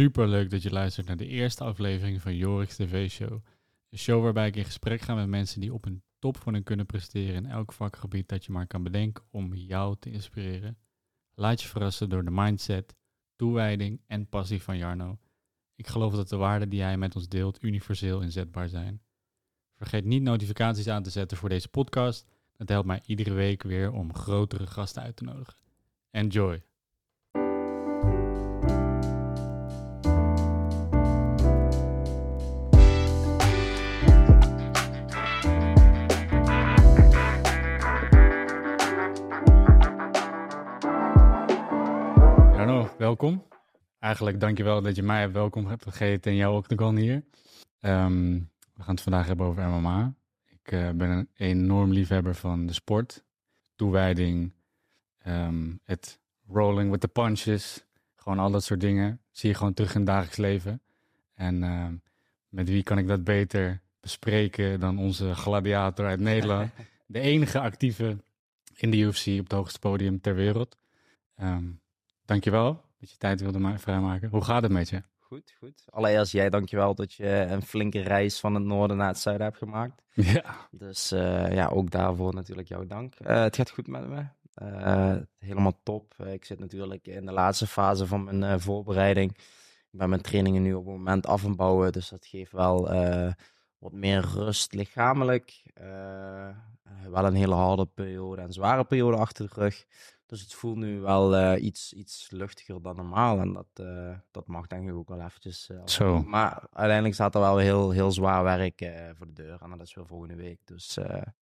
Super leuk dat je luistert naar de eerste aflevering van Jorik's TV-show. Een show waarbij ik in gesprek ga met mensen die op een top van hun kunnen presteren in elk vakgebied dat je maar kan bedenken om jou te inspireren. Laat je verrassen door de mindset, toewijding en passie van Jarno. Ik geloof dat de waarden die hij met ons deelt universeel inzetbaar zijn. Vergeet niet notificaties aan te zetten voor deze podcast. Dat helpt mij iedere week weer om grotere gasten uit te nodigen. Enjoy! Welkom. Eigenlijk dankjewel dat je mij welkom hebt gegeten en jou ook de hier. Ehm, we gaan het vandaag hebben over MMA. Ik eh, ben een enorm liefhebber van de sport, toewijding, ehm, het rolling with the punches, gewoon al dat soort dingen. Zie je gewoon terug in het dagelijks leven. En ehm, met wie kan ik dat beter bespreken dan onze gladiator uit Nederland? de enige actieve in de UFC op het hoogste podium ter wereld. Um, dankjewel dat je tijd wilde ma- vrijmaken. Hoe gaat het met je? Goed, goed. Allereerst jij dankjewel dat je een flinke reis van het noorden naar het zuiden hebt gemaakt. Ja, Dus eh, ja, ook daarvoor natuurlijk jouw dank. Eh, het gaat goed met me. Eh, helemaal top. Ik zit natuurlijk in de laatste fase van mijn voorbereiding. Ik ben mijn trainingen nu op het moment af en bouwen, dus dat geeft wel wat meer rust lichamelijk. Wel een hele harde periode en zware periode achter de rug. Dus het voelt nu wel eh, iets, iets luchtiger dan normaal. En dat, eh, dat mag denk ik ook wel eventjes. eh, Zo. Maar uiteindelijk staat er wel heel, heel zwaar werk voor de deur. En dat is weer volgende week. Dus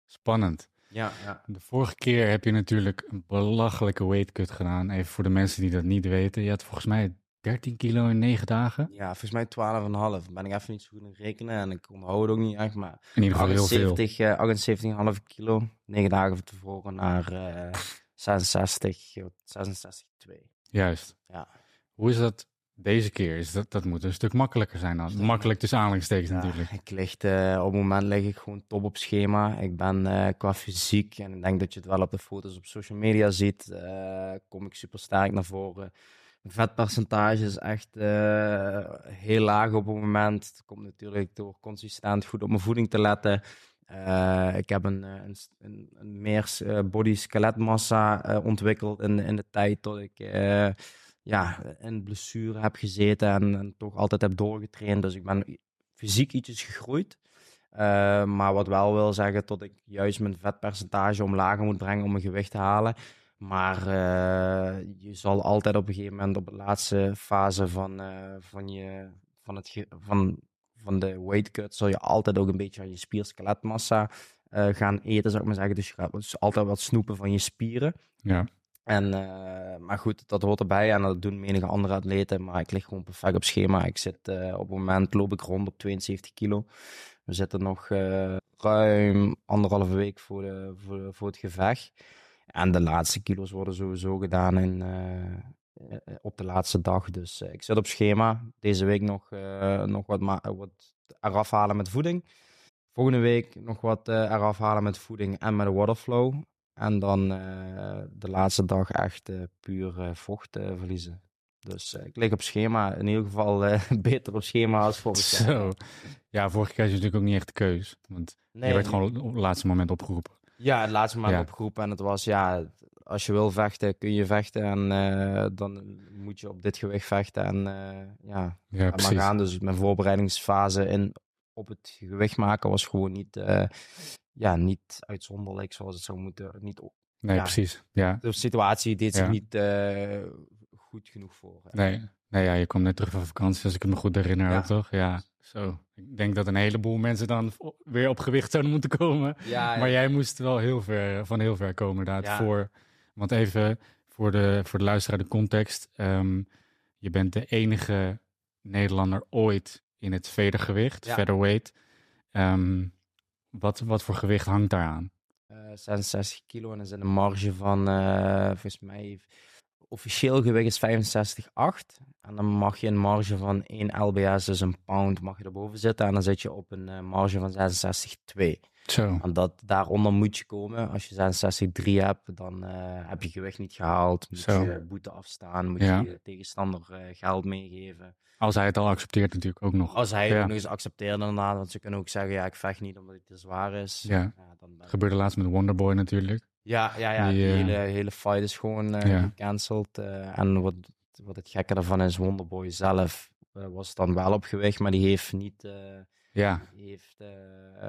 spannend. ja, ja. De vorige keer heb je natuurlijk een belachelijke weightcut gedaan. Even voor de mensen die dat niet weten. Je had volgens mij 13 kilo in 9 dagen. ja, volgens mij 12,5. Ben ik even niet zo goed in rekenen. En ik onthoud het ook niet echt. Maar In ieder geval heel veel. 78, eh, 78,5 kilo. 9 dagen van tevoren naar eh 66, 66,2. Juist. Ja. Hoe is dat deze keer? Is dat, dat moet een stuk makkelijker zijn dan. Makkelijk tussen aanhalingstekens Ja, natuurlijk. ik lig, eh, op het moment lig ik gewoon top op schema. Ik ben eh, qua fysiek, en ik denk dat je het wel op de foto's op social media ziet, eh, kom ik super sterk naar voren. Mijn vetpercentage is echt heel laag op het moment. Het komt natuurlijk door consistent goed op mijn voeding te letten. Eh, ik heb een, eh, een, een, meer eh, body-skeletmassa eh, ontwikkeld in, in de tijd dat ik eh, ja, in blessure heb gezeten en, en toch altijd heb doorgetraind. Dus ik ben fysiek ietsjes gegroeid. Maar wat wel wil zeggen dat ik juist mijn vetpercentage omlaag moet brengen om mijn gewicht te halen. Maar je zal altijd op een gegeven moment op de laatste fase van, van, je, van, het van, van de weight cut, zal je altijd ook een beetje aan je spierskeletmassa eh, gaan eten, zou ik maar zeggen. Dus je gaat dus altijd wat snoepen van je spieren. Ja. En, eh, maar goed, dat hoort erbij en dat doen menige andere atleten. Maar ik lig gewoon perfect op schema. Ik zit eh, op het moment loop ik rond op 72 kilo. We zitten nog ruim anderhalve week voor, de, voor, voor het gevecht. En de laatste kilo's worden sowieso gedaan in, op de laatste dag. Dus eh, ik zit op schema. Deze week nog, eh, nog wat, wat eraf halen met voeding. Volgende week nog wat eh, eraf halen met voeding en met waterflow. En dan eh, de laatste dag echt eh, puur eh, vocht eh, verliezen. Dus eh, ik lig op schema. In ieder geval eh, beter op schema als vorig jaar. Zo. Ja, vorige keer had je natuurlijk ook niet echt de keus. Want Nee, je werd gewoon op het laatste moment opgeroepen. Ja, het laatste moment Ja. opgeroepen. En het was, ja, als je wil vechten, kun je vechten. En eh, dan moet je op dit gewicht vechten. En eh, ja, maar gaan. Dus mijn voorbereidingsfase in, op het gewicht maken was gewoon niet, eh, ja, niet uitzonderlijk zoals het zou moeten. Niet, Nee, Ja. precies. Ja. de situatie deed zich Ja. niet goed genoeg voor. Nee, nee ja, je komt net terug van vakantie, als ik me goed herinner Ja. ook, toch? Ja, zo. Ik denk dat een heleboel mensen dan weer op gewicht zouden moeten komen. Ja, Maar jij moest wel heel ver, van heel ver komen inderdaad. Ja. Voor, want even voor de, voor de luisteraar de context. ehm, je bent de enige Nederlander ooit in het vedergewicht, Ja. featherweight. Ehm, wat, wat voor gewicht hangt daaraan? eh 66 kilo en zit een marge van, eh, volgens mij, officieel gewicht is 65,8. En dan mag je een marge van 1 lbs, dus een pound, mag je erboven zitten. En dan zit je op een eh, marge van 66,2. Zo, En dat, daaronder moet je komen. Als je 66,3 hebt, dan eh, heb je gewicht niet gehaald. Moet Zo. je boete afstaan, moet Ja. je tegenstander eh, geld meegeven. Als hij het al accepteert natuurlijk ook nog. Als hij het Ja. nog eens accepteert inderdaad, want ze kunnen ook zeggen, ja, ik vecht niet omdat het te zwaar is. Ja. dan ben- Gebeurde laatst met Wonderboy natuurlijk. Ja, ja, ja, Die, die, eh, hele, hele fight is gewoon eh Ja. gecanceld. eh, en wat, wat het gekke daarvan is, Wonderboy zelf was dan wel op gewicht, maar die heeft niet... Ja, heeft,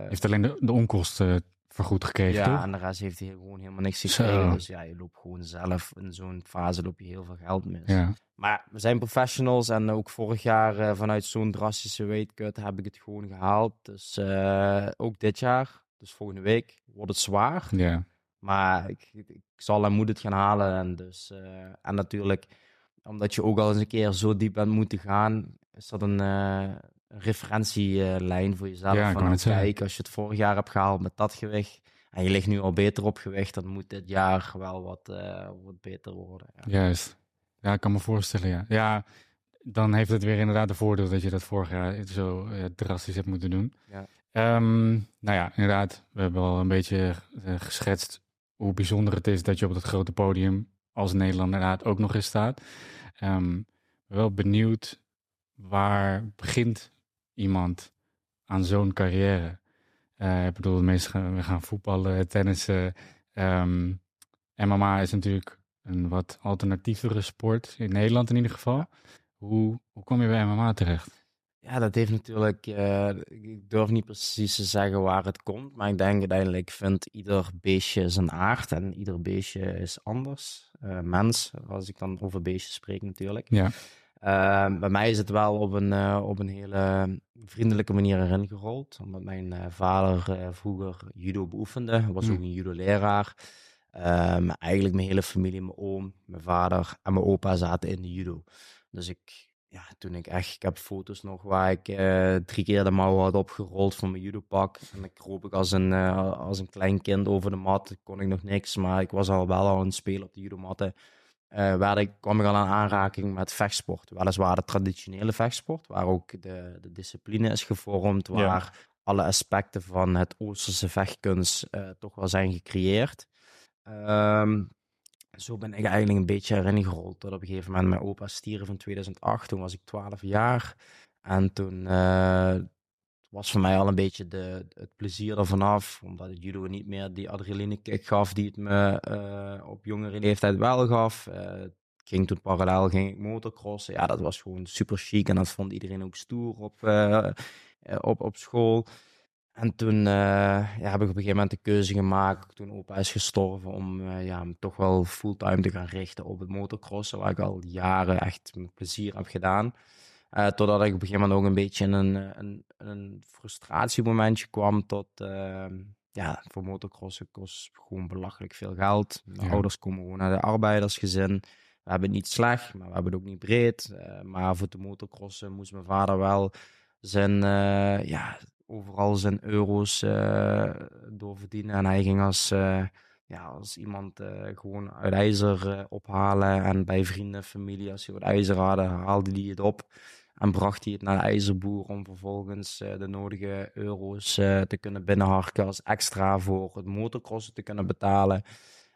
heeft alleen de, de onkosten vergoed gekregen, ja, toch? en de rest heeft hij gewoon helemaal niks Zo. gekregen. Dus ja, je loopt gewoon zelf in zo'n fase loop je heel veel geld mis. Ja, Maar we zijn professionals en ook vorig jaar vanuit zo'n drastische weightcut heb ik het gewoon gehaald. Dus ook dit jaar, dus volgende week, wordt het zwaar. ja, Maar ik, ik zal en moet het gaan halen. En, dus, eh, en natuurlijk, omdat je ook al eens een keer zo diep bent moeten gaan, is dat een, eh, referentielijn voor jezelf. Ja, van, kijk, als je het vorig jaar hebt gehaald met dat gewicht en je ligt nu al beter op gewicht, dan moet dit jaar wel wat, eh, wat beter worden. Ja. juist. Ja, ik kan me voorstellen, ja. Ja, dan heeft het weer inderdaad de voordeel dat je dat vorig jaar zo drastisch hebt moeten doen. Ja. Ehm, nou ja, inderdaad, we hebben al een beetje geschetst hoe bijzonder het is dat je op dat grote podium als Nederlander inderdaad ook nog eens staat. Ehm, wel benieuwd, waar begint iemand aan zo'n carrière? Eh, ik bedoel, de meesten gaan, we gaan voetballen, tennissen. Ehm, MMA is natuurlijk een wat alternatievere sport, in Nederland in ieder geval. Hoe, hoe kom je bij MMA terecht? Ja, dat heeft natuurlijk. eh, ik durf niet precies te zeggen waar het komt. Maar ik denk uiteindelijk vindt ieder beestje zijn aard. En ieder beestje is anders. Eh, mens, als ik dan over beestjes spreek natuurlijk. Ja, Eh, bij mij is het wel op een, eh, op een hele vriendelijke manier erin gerold. Omdat mijn vader vroeger judo beoefende. Was ook een judo-leraar. Ehm, eigenlijk mijn hele familie, mijn oom, mijn vader en mijn opa zaten in de judo. Dus ik, ja, toen ik echt, ik heb foto's nog waar ik eh, drie keer de mouw had opgerold van mijn judopak. En dan kroop ik als een, eh, als een klein kind over de mat. Kon ik nog niks, maar ik was al wel al aan het spelen op de judomatten. Eh waar ik, kwam ik al aan aanraking met vechtsport. Weliswaar de traditionele vechtsport, waar ook de, de discipline is gevormd, Ja. waar alle aspecten van het Oosterse vechtkunst toch wel zijn gecreëerd. Zo ben ik eigenlijk een beetje erin gerold. Tot op een gegeven moment mijn opa stierf in 2008. Toen was ik 12 jaar. En toen eh, was voor mij al een beetje de, het plezier ervan af. Omdat het judo niet meer die adrenaline kick gaf die het me eh, op jongere leeftijd wel gaf. Ik ging toen parallel ging ik motocrossen. Ja, dat was gewoon super chic. En dat vond iedereen ook stoer op, op, op school. En toen eh, ja, heb ik op een gegeven moment de keuze gemaakt, toen opa is gestorven, om eh, ja, me toch wel fulltime te gaan richten op het motocrossen, waar ik al jaren echt met plezier heb gedaan. Eh, totdat ik op een gegeven moment ook een beetje in een, een, een frustratiemomentje kwam tot, eh, ja, voor motocrossen kost gewoon belachelijk veel geld. Mijn Ja. ouders komen gewoon uit de arbeidersgezin. We hebben het niet slecht, maar we hebben het ook niet breed. Maar voor de motocrossen moest mijn vader wel zijn, ja, overal zijn euro's eh doorverdienen. En hij ging als, eh, ja, als iemand eh, gewoon uit ijzer ophalen. En bij vrienden, familie, als ze wat ijzer hadden, haalde hij het op. En bracht hij het naar de ijzerboer om vervolgens de nodige euro's te kunnen binnenharken als extra voor het motocrossen te kunnen betalen.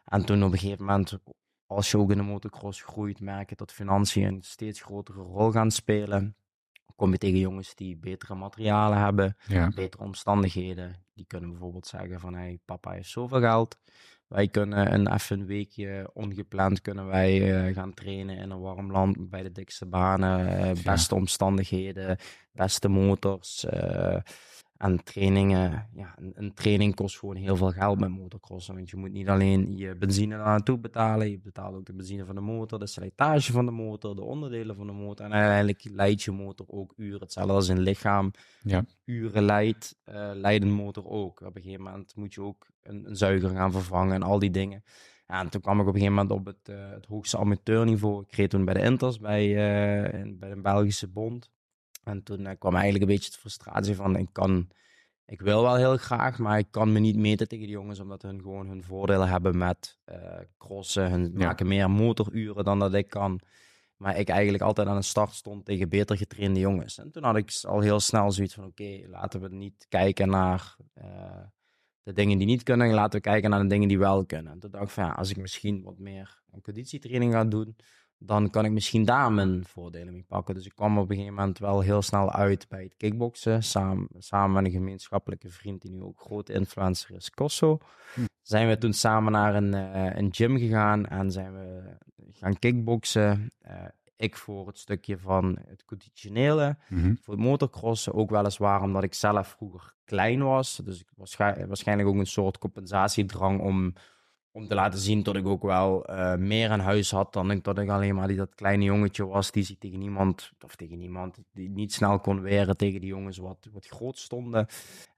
En toen op een gegeven moment, als je ook in de motocross groeit, merk je dat financiën een steeds grotere rol gaan spelen. Kom je tegen jongens die betere materialen hebben, ja, betere omstandigheden. Die kunnen bijvoorbeeld zeggen van, hey, papa heeft zoveel geld. Wij kunnen een, even een weekje ongepland kunnen wij eh, gaan trainen in een warm land bij de dikste banen, eh, Ja. beste omstandigheden, beste motors. eh, en trainingen, ja, een, training kost gewoon heel veel geld met motocrossen. Want je moet niet alleen je benzine naartoe betalen, je betaalt ook de benzine van de motor, de slijtage van de motor, de onderdelen van de motor. En uiteindelijk leidt je motor ook uren. Hetzelfde als een lichaam ja, uren leidt, eh leidt een motor ook. Op een gegeven moment moet je ook een, een zuiger gaan vervangen en al die dingen. Ja, en toen kwam ik op een gegeven moment op het, eh, het hoogste amateurniveau. Ik reed toen bij de Inters, bij, eh, bij een Belgische bond. En toen eh, kwam eigenlijk een beetje de frustratie van, ik kan... Ik wil wel heel graag, maar ik kan me niet meten tegen die jongens, omdat hun gewoon hun voordelen hebben met eh, crossen. Hun Ja. maken meer motoruren dan dat ik kan. Maar ik eigenlijk altijd aan de start stond tegen beter getrainde jongens. En toen had ik al heel snel zoiets van: oké, laten we niet kijken naar eh, de dingen die niet kunnen. Laten we kijken naar de dingen die wel kunnen. En toen dacht ik van ja, als ik misschien wat meer een conditietraining ga doen, dan kan ik misschien daar mijn voordelen mee pakken. Dus ik kwam op een gegeven moment wel heel snel uit bij het kickboksen. Samen, samen met een gemeenschappelijke vriend die nu ook grote influencer is, Kosso. Hm. Zijn we toen samen naar een, eh, een gym gegaan en zijn we gaan kickboksen. Eh, ik voor het stukje van het conditionele, Mhm. voor het motocrossen. Ook weliswaar omdat ik zelf vroeger klein was. Dus ik was waarschijnlijk ook een soort compensatiedrang om om te laten zien dat ik ook wel eh, meer aan huis had dan ik, dat ik alleen maar die, dat kleine jongetje was die zich tegen niemand, of tegen niemand, die niet snel kon weren tegen die jongens wat, wat groot stonden.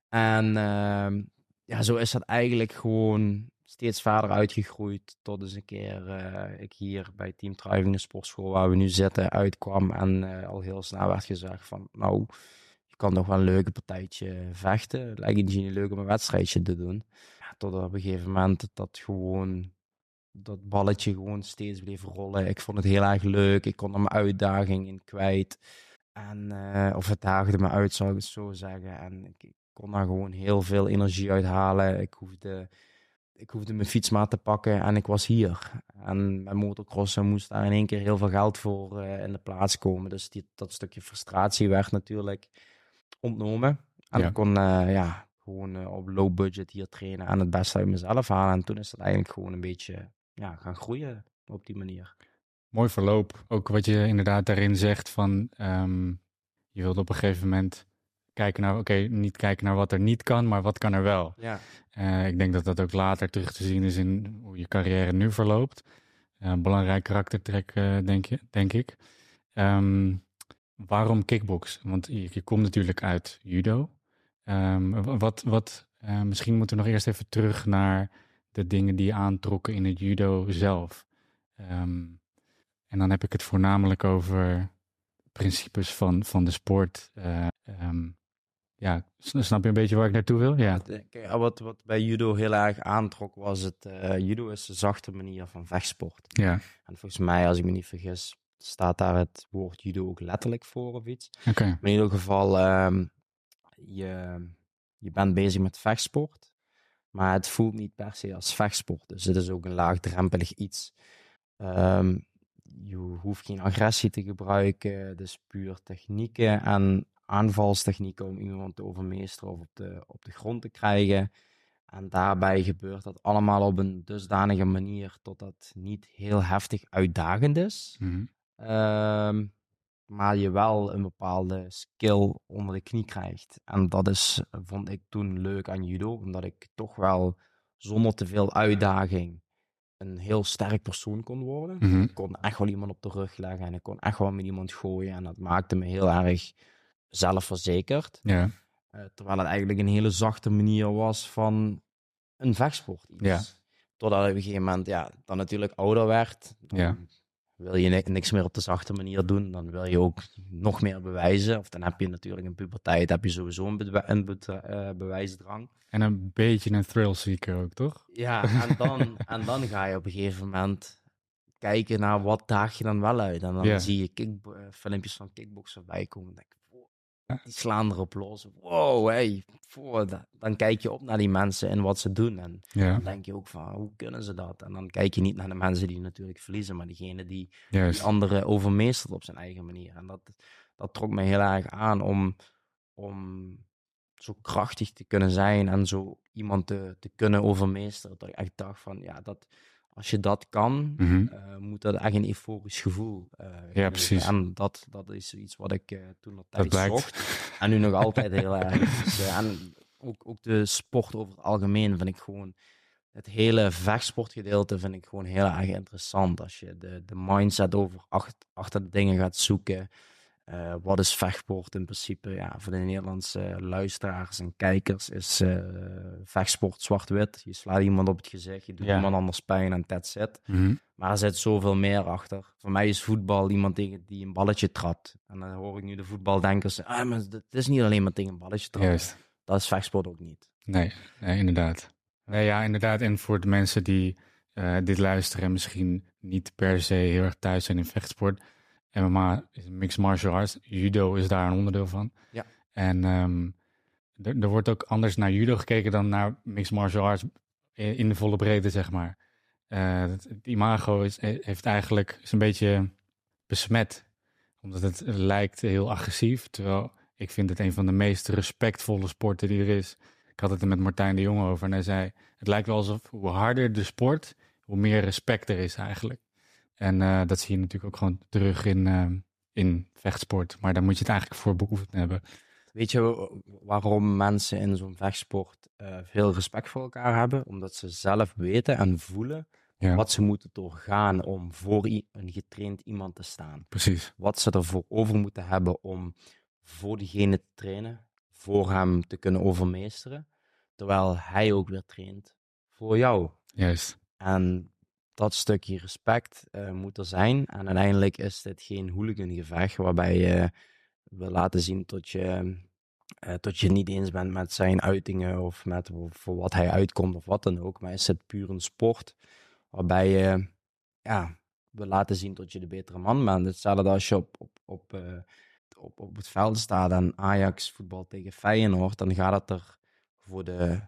En ehm, ja, zo is dat eigenlijk gewoon steeds verder uitgegroeid tot eens een keer eh, ik hier bij Team Driving, de sportschool waar we nu zitten, uitkwam en eh, al heel snel werd gezegd van, nou, je kan nog wel een leuke partijtje vechten. Het lijkt je niet leuk om een wedstrijdje te doen. Ja, tot op een gegeven moment dat gewoon dat balletje gewoon steeds bleef rollen. Ik vond het heel erg leuk. Ik kon er mijn uitdaging in kwijt. En, eh, of het daagde me uit, zou ik het zo zeggen. En ik, ik kon daar gewoon heel veel energie uit halen. Ik hoefde, ik hoefde mijn fiets maar te pakken en ik was hier. En mijn motocrossen moest daar in één keer heel veel geld voor eh, in de plaats komen. Dus die, dat stukje frustratie werd natuurlijk ontnomen. En Ja. ik kon eh, ja, gewoon eh, op low budget hier trainen en het beste uit mezelf halen. En toen is het eigenlijk gewoon een beetje ja, gaan groeien op die manier. Mooi verloop. Ook wat je inderdaad daarin zegt van ehm, je wilde op een gegeven moment kijken naar, oké, niet kijken naar wat er niet kan, maar wat kan er wel. Ja. Eh, ik denk dat dat ook later terug te zien is in hoe je carrière nu verloopt. Eh, belangrijk karaktertrek, denk, je, denk ik. Ehm, waarom kickbox? Want je, je komt natuurlijk uit judo. Ehm, wa- wat, wat, eh, misschien moeten we nog eerst even terug naar de dingen die je aantrokken in het judo zelf. Ehm, en dan heb ik het voornamelijk over principes van, van de sport. Eh, ehm, ja, snap je een beetje waar ik naartoe wil? Ja. Kijk, ja, wat, wat bij judo heel erg aantrok was het, eh, judo is een zachte manier van vechtsport. Ja, En volgens mij, als ik me niet vergis, staat daar het woord judo ook letterlijk voor of iets. oké. Maar in ieder geval, ehm, je, je bent bezig met vechtsport, maar het voelt niet per se als vechtsport. Dus het is ook een laagdrempelig iets. Ehm, je hoeft geen agressie te gebruiken, het is puur technieken en aanvalstechnieken om iemand te overmeesteren of op de, op de grond te krijgen. En daarbij gebeurt dat allemaal op een dusdanige manier tot dat niet heel heftig uitdagend is. Ehm, maar je wel een bepaalde skill onder de knie krijgt. En dat is, vond ik toen leuk aan judo, omdat ik toch wel zonder te veel uitdaging een heel sterk persoon kon worden. Mhm. Ik kon echt wel iemand op de rug leggen en ik kon echt wel met iemand gooien. En dat maakte me heel erg zelfverzekerd. Ja, Eh, terwijl het eigenlijk een hele zachte manier was van een vechtsport. Iets. Ja. Totdat ik op een gegeven moment ja, dan natuurlijk ouder werd. Dan Ja. Wil je ni- niks meer op de zachte manier doen. Dan wil je ook nog meer bewijzen. Of dan heb je natuurlijk in puberteit heb je sowieso een, eh, bewijsdrang. en een beetje een thrill seeker ook, toch? Ja, en dan, en dan ga je op een gegeven moment kijken naar wat daag je dan wel uit. En dan zie je kick, eh, filmpjes van kickboxers voorbij komen. En denk die slaan erop los. Wow, hey, da- dan kijk je op naar die mensen en wat ze doen. En Ja, dan denk je ook van, hoe kunnen ze dat? En dan kijk je niet naar de mensen die natuurlijk verliezen, maar diegene die die anderen overmeestert op zijn eigen manier. En dat, dat trok me heel erg aan om, om zo krachtig te kunnen zijn en zo iemand te, te kunnen overmeesteren. Dat ik echt dacht van, ja, dat, als je dat kan, Mhm. eh, moet dat echt een euforisch gevoel eh, geven. precies. En dat, dat is iets wat ik eh, toen nog Dat tijd zocht. En nu nog altijd heel erg. Dus, en ook, ook de sport over het algemeen vind ik gewoon... Het hele vechtsportgedeelte vind ik gewoon heel erg interessant. Als je de, de mindset over acht- achter de dingen gaat zoeken. Eh, wat is vechtsport in principe? Ja, voor de Nederlandse luisteraars en kijkers is eh, vechtsport zwart-wit. Je slaat iemand op het gezicht, je doet Ja. iemand anders pijn en that's it. Mhm. Maar er zit zoveel meer achter. Voor mij is voetbal iemand tegen die een balletje trapt. En dan hoor ik nu de voetbaldenkers ah, maar het is niet alleen maar tegen een balletje trappen. Juist. Dat is vechtsport ook niet. Nee, nee, inderdaad. Nee, ja, inderdaad. En voor de mensen die eh, dit luisteren en misschien niet per se heel erg thuis zijn in vechtsport. MMA is een mixed martial arts. Judo is daar een onderdeel van. Ja. En ehm, er, er wordt ook anders naar judo gekeken dan naar mixed martial arts in de volle breedte, zeg maar. eh, het, het imago is, heeft eigenlijk is een beetje besmet. Omdat het lijkt heel agressief. Terwijl ik vind het een van de meest respectvolle sporten die er is. Ik had het er met Martijn de Jong over en hij zei... Het lijkt wel alsof hoe harder de sport, hoe meer respect er is eigenlijk. En eh, dat zie je natuurlijk ook gewoon terug in, eh, in vechtsport. Maar daar moet je het eigenlijk voor beoefend hebben. Weet je waarom mensen in zo'n vechtsport uh, veel respect voor elkaar hebben? Omdat ze zelf weten en voelen Ja, wat ze moeten doorgaan om voor een getraind iemand te staan. precies. Wat ze ervoor over moeten hebben om voor diegene te trainen, voor hem te kunnen overmeesteren. Terwijl hij ook weer traint voor jou. Juist. En dat stukje respect eh, moet er zijn. En uiteindelijk is dit geen hooligangevecht waarbij je wil laten zien tot je, tot je niet eens bent met zijn uitingen of met voor wat hij uitkomt of wat dan ook. Maar is het puur een sport waarbij je ja, wil laten zien dat je de betere man bent. Hetzelfde als je op, op, op, eh, op, op het veld staat en Ajax voetbal tegen Feyenoord, dan gaat het er voor de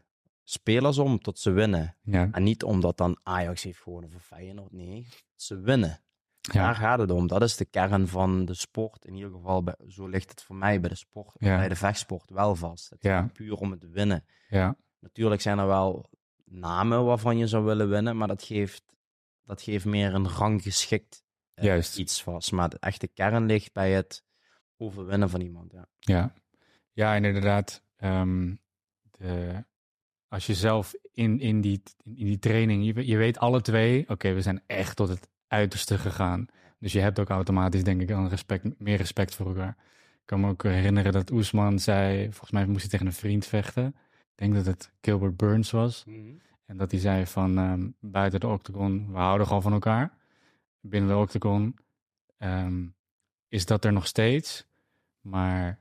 spelers om tot ze winnen. Ja, En niet omdat dan Ajax heeft gewonnen voor Feyenoord. Nee, ze winnen. Daar ja, gaat het om. Dat is de kern van de sport. In ieder geval, bij, zo ligt het voor mij bij de sport, Ja. bij de vechtsport wel vast. Het Ja. gaat puur om het winnen. ja, Natuurlijk zijn er wel namen waarvan je zou willen winnen, maar dat geeft, dat geeft meer een ranggeschikt eh, Juist. iets vast. Maar de echte kern ligt bij het overwinnen van iemand. Ja. ja. Ja, en inderdaad. ehm, de, als je zelf in, in, die, in die training, je, we- je weet alle twee, oké, we zijn echt tot het uiterste gegaan. Dus je hebt ook automatisch, denk ik, een respect, meer respect voor elkaar. Ik kan me ook herinneren dat Oesman zei, volgens mij moest hij tegen een vriend vechten. Ik denk dat het Gilbert Burns was. En dat hij zei van ehm, buiten de octagon, we houden gewoon van elkaar. Binnen de octagon ehm, is dat er nog steeds. Maar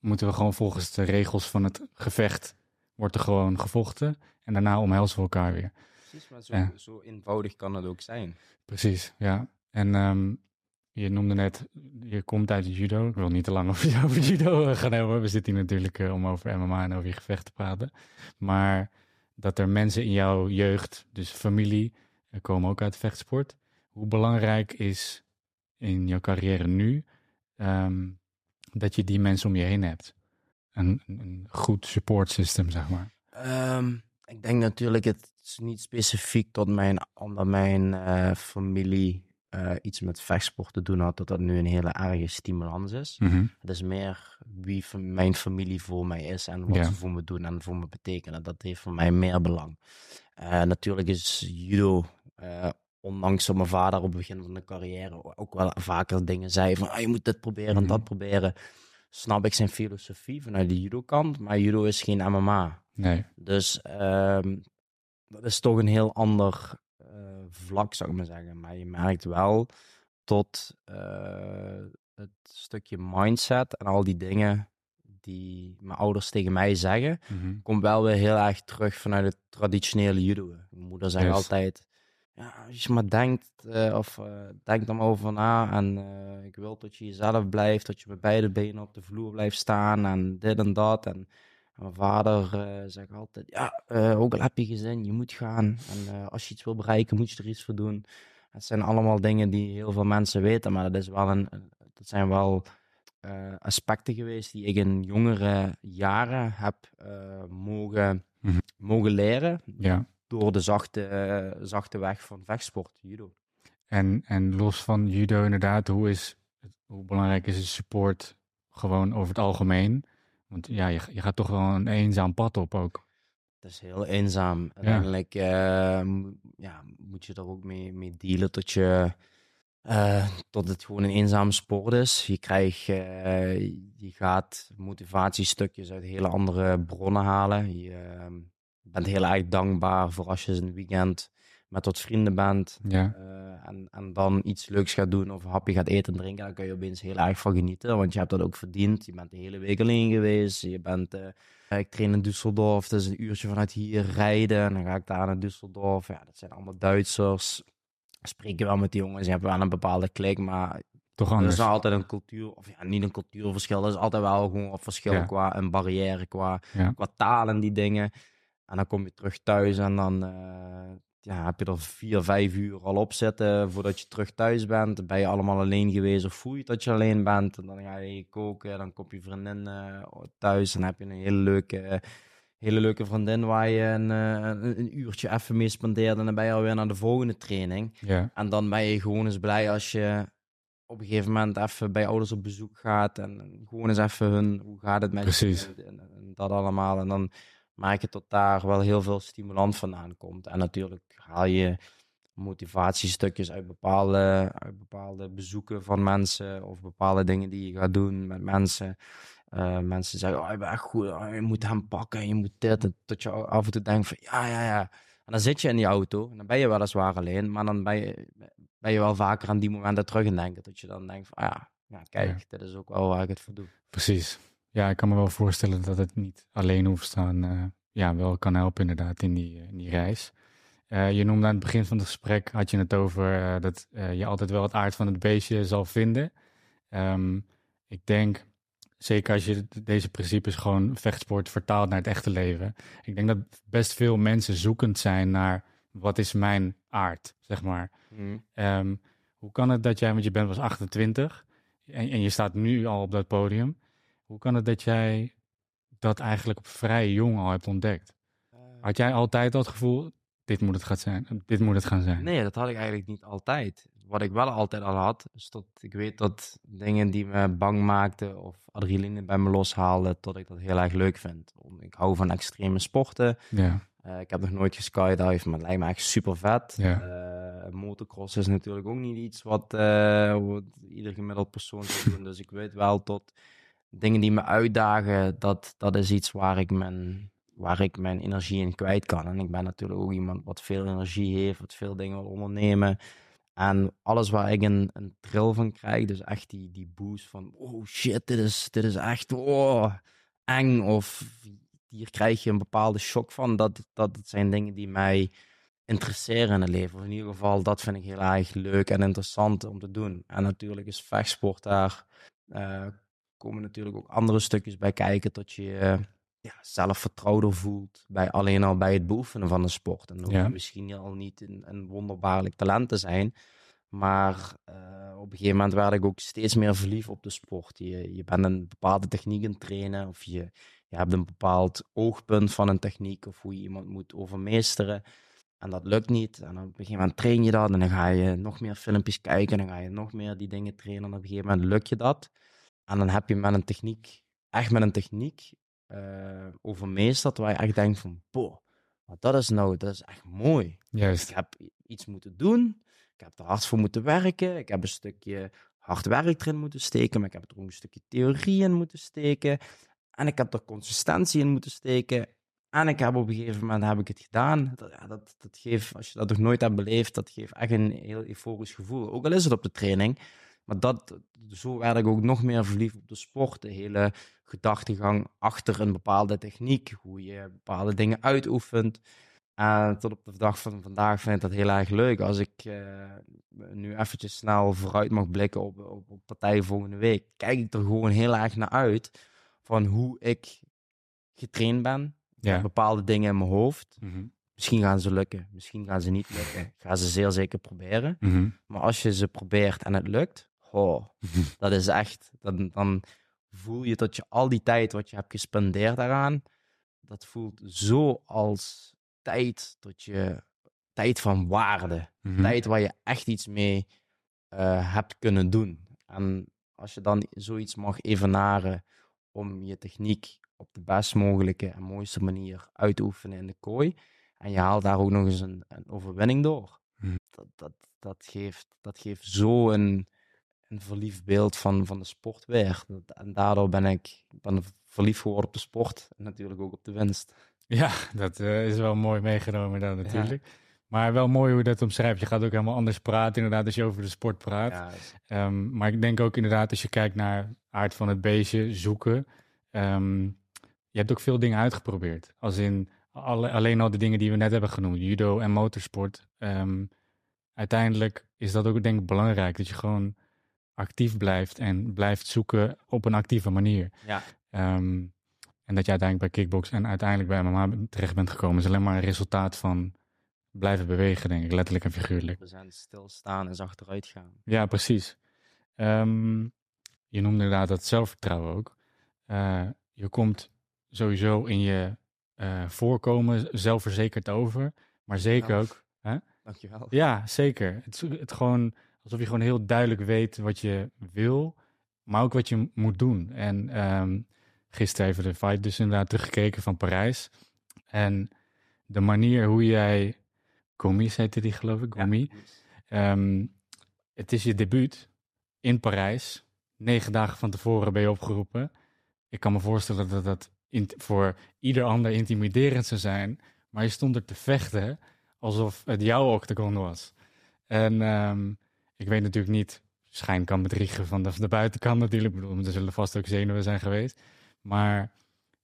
moeten we gewoon volgens de regels van het gevecht, wordt er gewoon gevochten. En daarna omhelzen we elkaar weer. Precies, maar zo, Ja. zo eenvoudig kan het ook zijn. Precies, ja. En ehm, je noemde net, je komt uit het judo. Ik wil niet te lang over, over judo gaan hebben. We zitten hier natuurlijk eh, om over MMA en over je gevecht te praten. Maar dat er mensen in jouw jeugd, dus familie, eh, komen ook uit vechtsport. Hoe belangrijk is in jouw carrière nu ehm, dat je die mensen om je heen hebt? Een, een- goed support system, zeg maar. Ehm, ik denk natuurlijk, het is niet specifiek tot mijn, omdat mijn eh, familie eh, iets met vechtsport te doen had, dat dat nu een hele erge stimulans is. Mhm. Het is meer wie van mijn familie voor mij is en wat ze voor me doen en voor me betekenen. Dat heeft voor mij meer belang. Eh, natuurlijk is judo, eh, ondanks dat mijn vader op het begin van de carrière ook wel vaker dingen zei van ah, je moet dit proberen en Mhm. dat proberen, snap ik zijn filosofie vanuit de judo kant. Maar judo is geen MMA. Nee, Dus ehm, dat is toch een heel ander eh, vlak, zou ik maar zeggen. Maar je merkt wel tot eh, het stukje mindset en al die dingen die mijn ouders tegen mij zeggen, Mhm. komt wel weer heel erg terug vanuit het traditionele judo. Mijn moeder zegt altijd, ja, als je maar denkt, eh, of eh, denk er maar over na en eh, ik wil dat je jezelf blijft, dat je met beide benen op de vloer blijft staan en dit en dat. En, en mijn vader zegt altijd, ja, ook al heb je gezin, je moet gaan. En als je iets wil bereiken, moet je er iets voor doen. Het zijn allemaal dingen die heel veel mensen weten, maar dat, is wel een, dat zijn wel aspecten geweest die ik in jongere jaren heb mogen, Mhm. mogen leren ja. Door de zachte, eh, zachte weg van vechtsport, judo. En, en los van judo inderdaad, hoe, is, hoe belangrijk is de support gewoon over het algemeen? Want ja, je, je gaat toch wel een eenzaam pad op ook. Het is heel eenzaam. Uiteindelijk eh, mo- ja, moet je er ook mee, mee dealen tot, je, eh, tot het gewoon een eenzame sport is. Je krijgt, eh, je gaat motivatiestukjes uit hele andere bronnen halen. Je ehm, bent heel erg dankbaar voor als je een weekend met wat vrienden bent. Ja, eh, en, en dan iets leuks gaat doen of een hapje gaat eten en drinken, dan kun je opeens heel erg van genieten. Want je hebt dat ook verdiend. Je bent de hele week alleen geweest. Je bent, eh, ik train in Düsseldorf, dat is een uurtje vanuit hier rijden. En dan ga ik daar naar Düsseldorf. Ja, dat zijn allemaal Duitsers. Spreek je wel met die jongens, je hebt wel een bepaalde klik, maar toch er anders. is wel altijd een cultuur, of ja, niet een cultuurverschil. Er is altijd wel gewoon wat verschil Ja. qua een barrière, qua, Ja. qua taal en die dingen. En dan kom je terug thuis en dan, eh, ja, heb je er vier, vijf uur al op zitten voordat je terug thuis bent. Ben je allemaal alleen geweest of voel je dat je alleen bent? En dan ga je koken, dan komt je vriendin uh, thuis en heb je een hele leuke, hele leuke vriendin waar je een, een, een, uurtje even mee spendeert. En dan ben je alweer naar de volgende training. Ja. En dan ben je gewoon eens blij als je op een gegeven moment even bij ouders op bezoek gaat. En gewoon eens even hun, hoe gaat het met Precies. je? En, en dat allemaal. En dan merk je tot daar wel heel veel stimulant vandaan komt. En natuurlijk haal je motivatiestukjes uit bepaalde, uit bepaalde bezoeken van mensen of bepaalde dingen die je gaat doen met mensen. Uh, mensen zeggen, oh, je bent echt goed, oh, je moet hem pakken, je moet dit. Dat je af en toe denkt van, ja, ja, ja. En dan zit je in die auto en dan ben je weliswaar alleen, maar dan ben je, ben je wel vaker aan die momenten terug in denken. Dat je dan denkt van, ah, ja, ja, kijk, ja. dit is ook wel waar ik het voor doe. Precies. Ja, ik kan me wel voorstellen dat het niet alleen hoeft staan. Uh, ja, wel kan helpen inderdaad in die, in die reis. Uh, je noemde aan het begin van het gesprek, had je het over uh, dat je altijd wel het aard van het beestje zal vinden. Um, ik denk, zeker als je deze principes gewoon vechtsport vertaalt naar het echte leven. Ik denk dat best veel mensen zoekend zijn naar wat is mijn aard, zeg maar. Mm. Um, hoe kan het dat jij, want je bent was 28 en, en je staat nu al op dat podium. Hoe kan het dat jij dat eigenlijk op vrij jong al hebt ontdekt? Had jij altijd al het gevoel, dit moet het gaan zijn, dit moet het gaan zijn? Nee, dat had ik eigenlijk niet altijd. Wat ik wel altijd al had, is dat ik weet dat dingen die me bang maakten of adrenaline bij me loshaalden, dat ik dat heel erg leuk vind. Ik hou van extreme sporten. Ja. Uh, ik heb nog nooit geskydived, maar het lijkt me echt super vet. Ja. Uh, motocross is natuurlijk ook niet iets wat, uh, wat ieder gemiddeld persoon zou doen. dus ik weet wel tot dingen die me uitdagen, dat, dat is iets waar ik, mijn, waar ik mijn energie in kwijt kan. En ik ben natuurlijk ook iemand wat veel energie heeft, wat veel dingen wil ondernemen. En alles waar ik een, een trill van krijg, dus echt die, die boost van, oh shit, dit is, dit is echt oh, eng. Of hier krijg je een bepaalde shock van. Dat, dat zijn dingen die mij interesseren in het leven. Of in ieder geval, dat vind ik heel erg leuk en interessant om te doen. En natuurlijk is vechtsport daar, uh, komen natuurlijk ook andere stukjes bij kijken, dat je uh, ja, zelfvertrouwder voelt bij alleen al bij het beoefenen van de sport. En dan Ja. misschien al niet een, een wonderbaarlijk talent te zijn. Maar eh, op een gegeven moment werd ik ook steeds meer verliefd op de sport. Je, je bent een bepaalde techniek aan het trainen of je, je hebt een bepaald oogpunt van een techniek of hoe je iemand moet overmeesteren. En dat lukt niet. En op een gegeven moment train je dat en dan ga je nog meer filmpjes kijken en dan ga je nog meer die dingen trainen. En op een gegeven moment lukt je dat. En dan heb je met een techniek, echt met een techniek eh overmeesterd waar je echt denkt van, boh, wat dat is nou, dat is echt mooi. Juist. Ik heb iets moeten doen. Ik heb er hard voor moeten werken. Ik heb een stukje hard werk erin moeten steken. Maar ik heb er ook een stukje theorie in moeten steken. En ik heb er consistentie in moeten steken. En ik heb op een gegeven moment heb ik het gedaan. Dat, ja, dat, dat geeft, als je dat nog nooit hebt beleefd, dat geeft echt een heel euforisch gevoel. Ook al is het op de training. Maar dat, zo werd ik ook nog meer verliefd op de sport. De hele gedachtegang achter een bepaalde techniek. Hoe je bepaalde dingen uitoefent. En tot op de dag van vandaag vind ik dat heel erg leuk. Als ik uh, nu eventjes snel vooruit mag blikken op, op, op partij volgende week, kijk ik er gewoon heel erg naar uit van hoe ik getraind ben. Ja. Bepaalde dingen in mijn hoofd. Mhm. Misschien gaan ze lukken, misschien gaan ze niet lukken. Ik ga ze zeer zeker proberen. Mhm. Maar als je ze probeert en het lukt, oh, dat is echt, dan, dan voel je dat je al die tijd wat je hebt gespendeerd daaraan, dat voelt zo als tijd dat je tijd van waarde, Mhm. tijd waar je echt iets mee eh, hebt kunnen doen. En als je dan zoiets mag evenaren om je techniek op de best mogelijke en mooiste manier uit te oefenen in de kooi, en je haalt daar ook nog eens een, een overwinning door, Mhm. dat, dat, dat, geeft, dat geeft zo een, verliefd beeld van, van de sport weer. En daardoor ben ik ben verliefd geworden op de sport en natuurlijk ook op de winst. Ja, dat eh, is wel mooi meegenomen dan natuurlijk. Maar wel mooi hoe je dat omschrijft. Je gaat ook helemaal anders praten inderdaad als je over de sport praat. Ja, Ehm, maar ik denk ook inderdaad als je kijkt naar aard van het beestje, zoeken. ehm, je hebt ook veel dingen uitgeprobeerd. Als in alle, alleen al de dingen die we net hebben genoemd, judo en motorsport. Ehm, uiteindelijk is dat ook denk ik belangrijk. Dat je gewoon actief blijft en blijft zoeken op een actieve manier. ja. Ehm, en dat je uiteindelijk bij kickbox en uiteindelijk bij MMA terecht bent gekomen, is alleen maar een resultaat van blijven bewegen, denk ik, letterlijk en figuurlijk. 100% stilstaan is achteruit gaan. Ja, precies. Ehm, je noemde inderdaad dat zelfvertrouwen ook. Eh, je komt sowieso in je eh, voorkomen zelfverzekerd over, maar zeker ook. Hè? Dankjewel. Ja, zeker. Het het gewoon alsof je gewoon heel duidelijk weet wat je wil, maar ook wat je moet doen. En ehm, gisteren even de fight dus inderdaad teruggekeken van Parijs. En de manier hoe jij... Gomis heette die geloof ik, Gomi. Ehm, het is je debuut in Parijs. Negen dagen van tevoren ben je opgeroepen. Ik kan me voorstellen dat dat int- voor ieder ander intimiderend zou zijn. Maar je stond er te vechten alsof het jouw octagon was. En ehm, ik weet natuurlijk niet, schijn kan bedriegen van de, van de buitenkant natuurlijk. Ik bedoel, er zullen vast ook zenuwen zijn geweest. Maar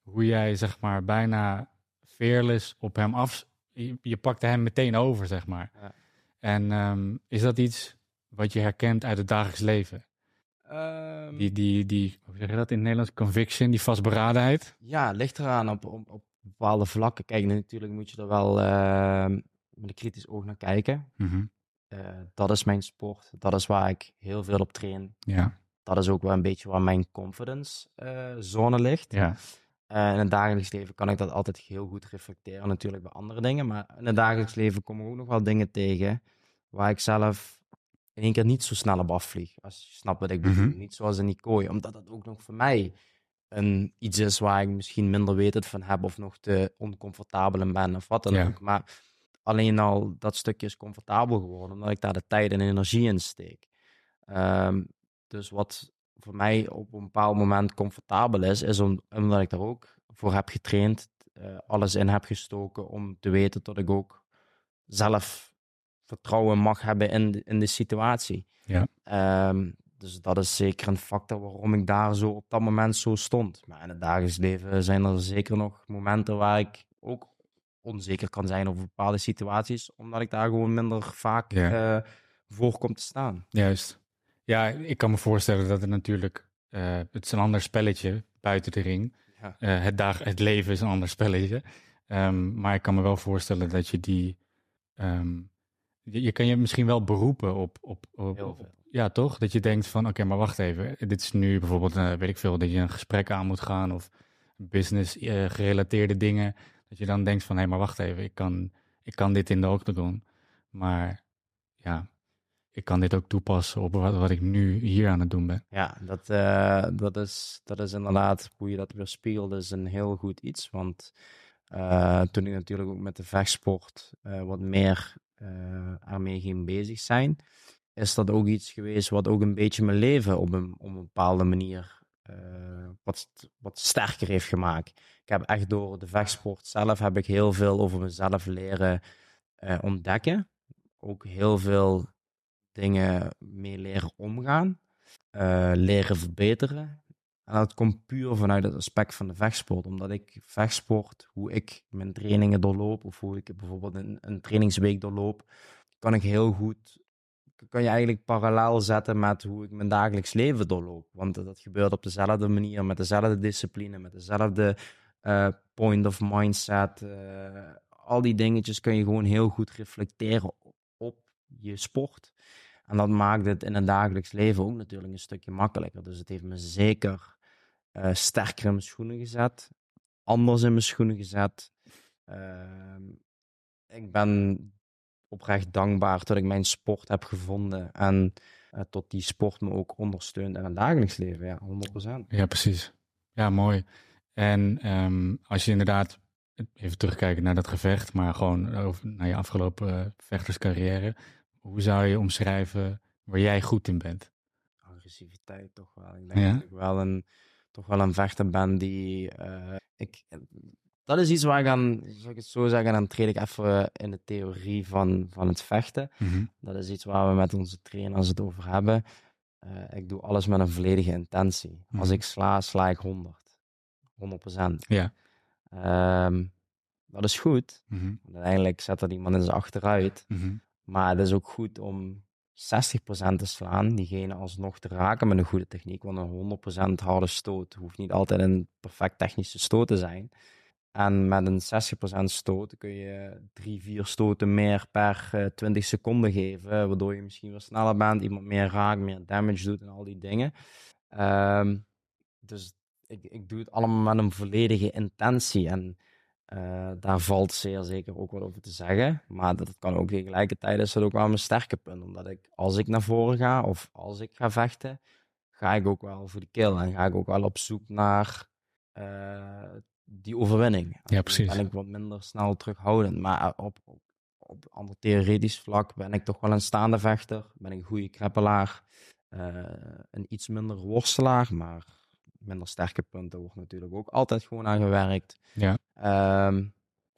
hoe jij zeg maar bijna fearless op hem af... Je, je pakte hem meteen over, zeg maar. Ja. En ehm, is dat iets wat je herkent uit het dagelijks leven? Ehm, Die, die, die, hoe zeg je dat in het Nederlands? Conviction, die vastberadenheid? Ja, ligt eraan op, op, op bepaalde vlakken. Kijk, natuurlijk moet je er wel ehm, met een kritisch oog naar kijken. Mhm. Eh, dat is mijn sport. Dat is waar ik heel veel op train. Ja, Dat is ook wel een beetje waar mijn confidence eh, zone ligt. ja, Eh, in het dagelijks leven kan ik dat altijd heel goed reflecteren, natuurlijk bij andere dingen. Maar in het dagelijks leven komen ook nog wel dingen tegen waar ik zelf in één keer niet zo snel op afvlieg. Als je snapt wat ik bedoel. Mhm. Niet zoals in die kooi. Omdat dat ook nog voor mij een, iets is waar ik misschien minder weet van heb of nog te oncomfortabel in ben of wat dan Ja. ook. Maar alleen al dat stukje is comfortabel geworden, omdat ik daar de tijd en energie in steek. Ehm, dus wat voor mij op een bepaald moment comfortabel is, is om, omdat ik daar ook voor heb getraind, eh, alles in heb gestoken om te weten dat ik ook zelf vertrouwen mag hebben in de, in de situatie. Ja. Ehm, dus dat is zeker een factor waarom ik daar zo op dat moment zo stond. Maar in het dagelijks leven zijn er zeker nog momenten waar ik ook onzeker kan zijn over bepaalde situaties, omdat ik daar gewoon minder vaak Ja. eh, voor kom te staan. juist. Ja, ik kan me voorstellen dat het natuurlijk... eh, het is een ander spelletje buiten de ring. Ja. Eh, het, dag, het leven is een ander spelletje. Ehm, maar ik kan me wel voorstellen dat je die... ehm, je, je kan je misschien wel beroepen op... op, op, Heel op- veel. ja, toch? Dat je denkt van, oké, maar wacht even. Dit is nu bijvoorbeeld, weet ik veel, dat je een gesprek aan moet gaan... of business gerelateerde dingen. Dat je dan denkt van, hé, maar wacht even. Ik kan, ik kan dit in de octagon. Maar ja, ik kan dit ook toepassen op wat, wat ik nu hier aan het doen ben. Ja, dat, eh, dat, is, dat is inderdaad, hoe je dat weer spiegelt, is een heel goed iets. Want eh, toen ik natuurlijk ook met de vechtsport eh, wat meer ermee ging bezig zijn, is dat ook iets geweest wat ook een beetje mijn leven op een, op een bepaalde manier wat, wat sterker heeft gemaakt. Ik heb echt door de vechtsport zelf heb ik heel veel over mezelf leren eh, ontdekken. Ook heel veel dingen mee leren omgaan eh, leren verbeteren. En dat komt puur vanuit het aspect van de vechtsport. Omdat ik vechtsport, hoe ik mijn trainingen doorloop, of hoe ik bijvoorbeeld een, een trainingsweek doorloop, kan ik heel goed, kan je eigenlijk parallel zetten met hoe ik mijn dagelijks leven doorloop. Want dat gebeurt op dezelfde manier, met dezelfde discipline, met dezelfde eh, point of mindset. eh, al die dingetjes kun je gewoon heel goed reflecteren op je sport. En dat maakt het in het dagelijks leven ook natuurlijk een stukje makkelijker. Dus het heeft me zeker eh, sterker in mijn schoenen gezet. Anders in mijn schoenen gezet. Ehm, ik ben oprecht dankbaar dat ik mijn sport heb gevonden. En tot die sport me ook ondersteunt in het dagelijks leven. Ja, 100%. Ja, precies. Ja, mooi. En ehm, als je inderdaad even terugkijken naar dat gevecht, maar gewoon over, naar je afgelopen eh, vechterscarrière, hoe zou je omschrijven waar jij goed in bent? agressiviteit toch wel. Ik denk Ja? dat ik wel een, toch wel een vechter ben die... eh, ik, dat is iets waar ik aan, zou ik het zo zeggen, dan treed ik even in de theorie van, van het vechten. Mhm. Dat is iets waar we met onze trainers het over hebben. Eh, ik doe alles met een volledige intentie. Als Mhm. ik sla, sla ik 100. 100 procent. Ja. Ehm, dat is goed. Want uiteindelijk zet er iemand in zijn achteruit. Mhm. Maar het is ook goed om 60% te slaan, diegene alsnog te raken met een goede techniek. Want een 100% harde stoot hoeft niet altijd een perfect technische stoot te zijn. En met een 60% stoot kun je drie, vier stoten meer per uh, 20 seconden geven. Waardoor je misschien weer sneller bent, iemand meer raakt, meer damage doet en al die dingen. Um, dus ik, ik doe het allemaal met een volledige intentie. En uh, daar valt zeer zeker ook wat over te zeggen. Maar dat kan ook tegelijkertijd is dat ook wel mijn sterke punt. Omdat ik, als ik naar voren ga of als ik ga vechten, ga ik ook wel voor de kill. En ga ik ook wel op zoek naar uh, die overwinning. Ja, precies. Dan ben ik wat minder snel terughoudend. Maar op, op, op ander theoretisch vlak ben ik toch wel een staande vechter. Ben ik een goede kreppelaar. Uh, een iets minder worstelaar, maar minder sterke punten wordt natuurlijk ook altijd gewoon aan gewerkt. Ja. Um,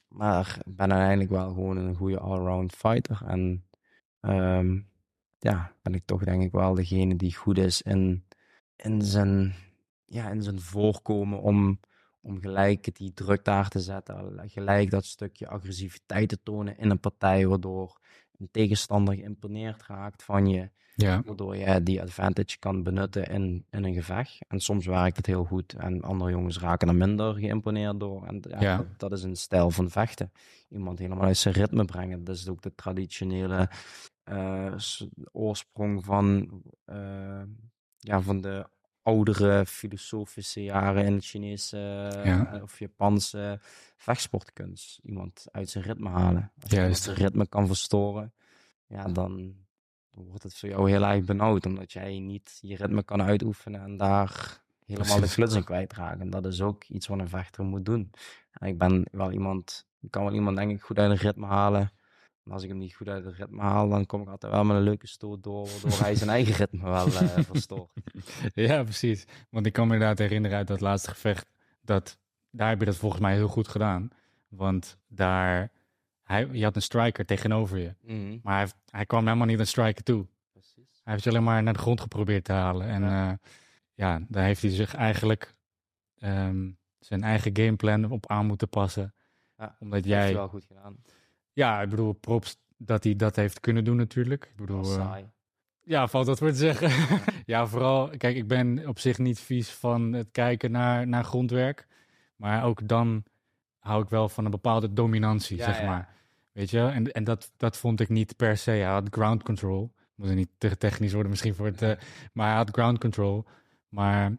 maar ik ben uiteindelijk wel gewoon een goede allround fighter. En um, ja, ben ik toch denk ik wel degene die goed is in, in, zijn, ja, in zijn voorkomen om, om gelijk die druk daar te zetten. Gelijk dat stukje agressiviteit te tonen in een partij, waardoor een tegenstander geïmponeerd raakt van je. Ja. Waardoor je die advantage kan benutten in, in een gevecht. En soms werkt het heel goed. En andere jongens raken er minder geïmponeerd door. En ja, Ja. Dat, dat is een stijl van vechten. Iemand helemaal uit zijn ritme brengen. Dat is ook de traditionele eh, oorsprong van, eh, ja, van de oudere filosofische jaren in Chinese eh, Ja. of Japanse vechtsportkunst. Iemand uit zijn ritme halen. Als je Juist. zijn ritme kan verstoren, ja, dan dan wordt het voor jou heel erg benauwd, omdat jij niet je ritme kan uitoefenen en daar helemaal de kluts in kwijtraken. En dat is ook iets wat een vechter moet doen. En ik ben wel iemand, ik kan wel iemand denk ik goed uit een ritme halen. Maar als ik hem niet goed uit het ritme haal, dan kom ik altijd wel met een leuke stoot door, waardoor hij zijn eigen ritme wel eh verstoort. Ja, precies. Want ik kan me inderdaad herinneren uit dat laatste gevecht dat daar heb je dat volgens mij heel goed gedaan. Want daar, hij, je had een striker tegenover je, Mhm, maar hij, hij kwam helemaal niet aan striker toe. Precies. Hij heeft je alleen maar naar de grond geprobeerd te halen. En Ja. ja, ja daar heeft hij zich eigenlijk ehm, zijn eigen gameplan op aan moeten passen. Ja, Omdat heeft jij, wel goed gedaan. ja, ik bedoel, props dat hij dat heeft kunnen doen natuurlijk. Ik bedoel, eh, ja, valt dat voor te zeggen. ja, vooral, kijk, ik ben op zich niet vies van het kijken naar, naar grondwerk. Maar ook dan hou ik wel van een bepaalde dominantie, Ja, zeg maar. Weet je, en, en dat, dat vond ik niet per se. Hij had ground control. Moet er niet te technisch worden misschien voor het... eh, maar hij had ground control. Maar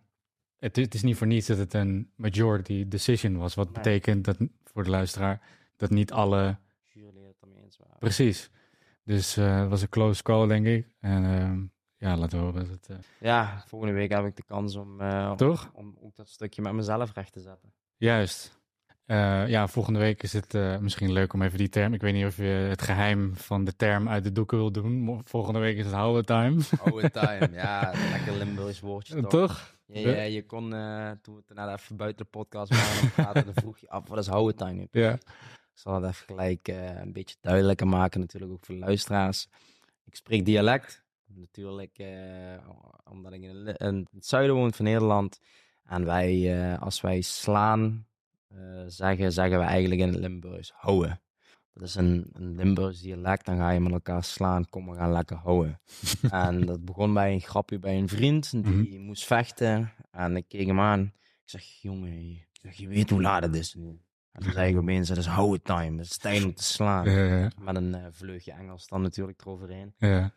het, het is niet voor niets dat het een majority decision was. Wat Nee. betekent dat, voor de luisteraar, dat niet alle... Juryleden het ermee eens waren. Precies. Dus eh, het was een close call, denk ik. En ehm, ja, laten we hopen dat het... eh, Ja, volgende week heb ik de kans om, Toch? om ook dat stukje met mezelf recht te zetten. Juist. Eh, ja, volgende week is het eh, misschien leuk om even die term. Ik weet niet of je het geheim van de term uit de doeken wil doen. Volgende week is het Houwe Time. Oh, time. Ja, lekker Limburgs woordje toch? Toch? Ja, ja, je kon, eh, toen we het net even buiten de podcast waren praten, dan vroeg je af, wat is houden time nu? Ja. Ik zal het even gelijk een beetje duidelijker maken, natuurlijk ook voor luisteraars. Ik spreek dialect, natuurlijk, omdat ik in, het zuiden woon van Nederland. En wij, als wij slaan eh, zeggen, zeggen we eigenlijk in het Limburgs houden. Dat is een, een Limburgs dialect, dan ga je met elkaar slaan, kom we gaan lekker houden. en dat begon bij een grapje bij een vriend, die moest vechten. En ik keek hem aan, ik zeg, jongen, ik zeg, je weet hoe laat het is nu. En toen zei ik opeens, dat is houden time, dat is tijd om te slaan. Ja, Met een eh, vleugje Engels dan natuurlijk eroverheen. ja.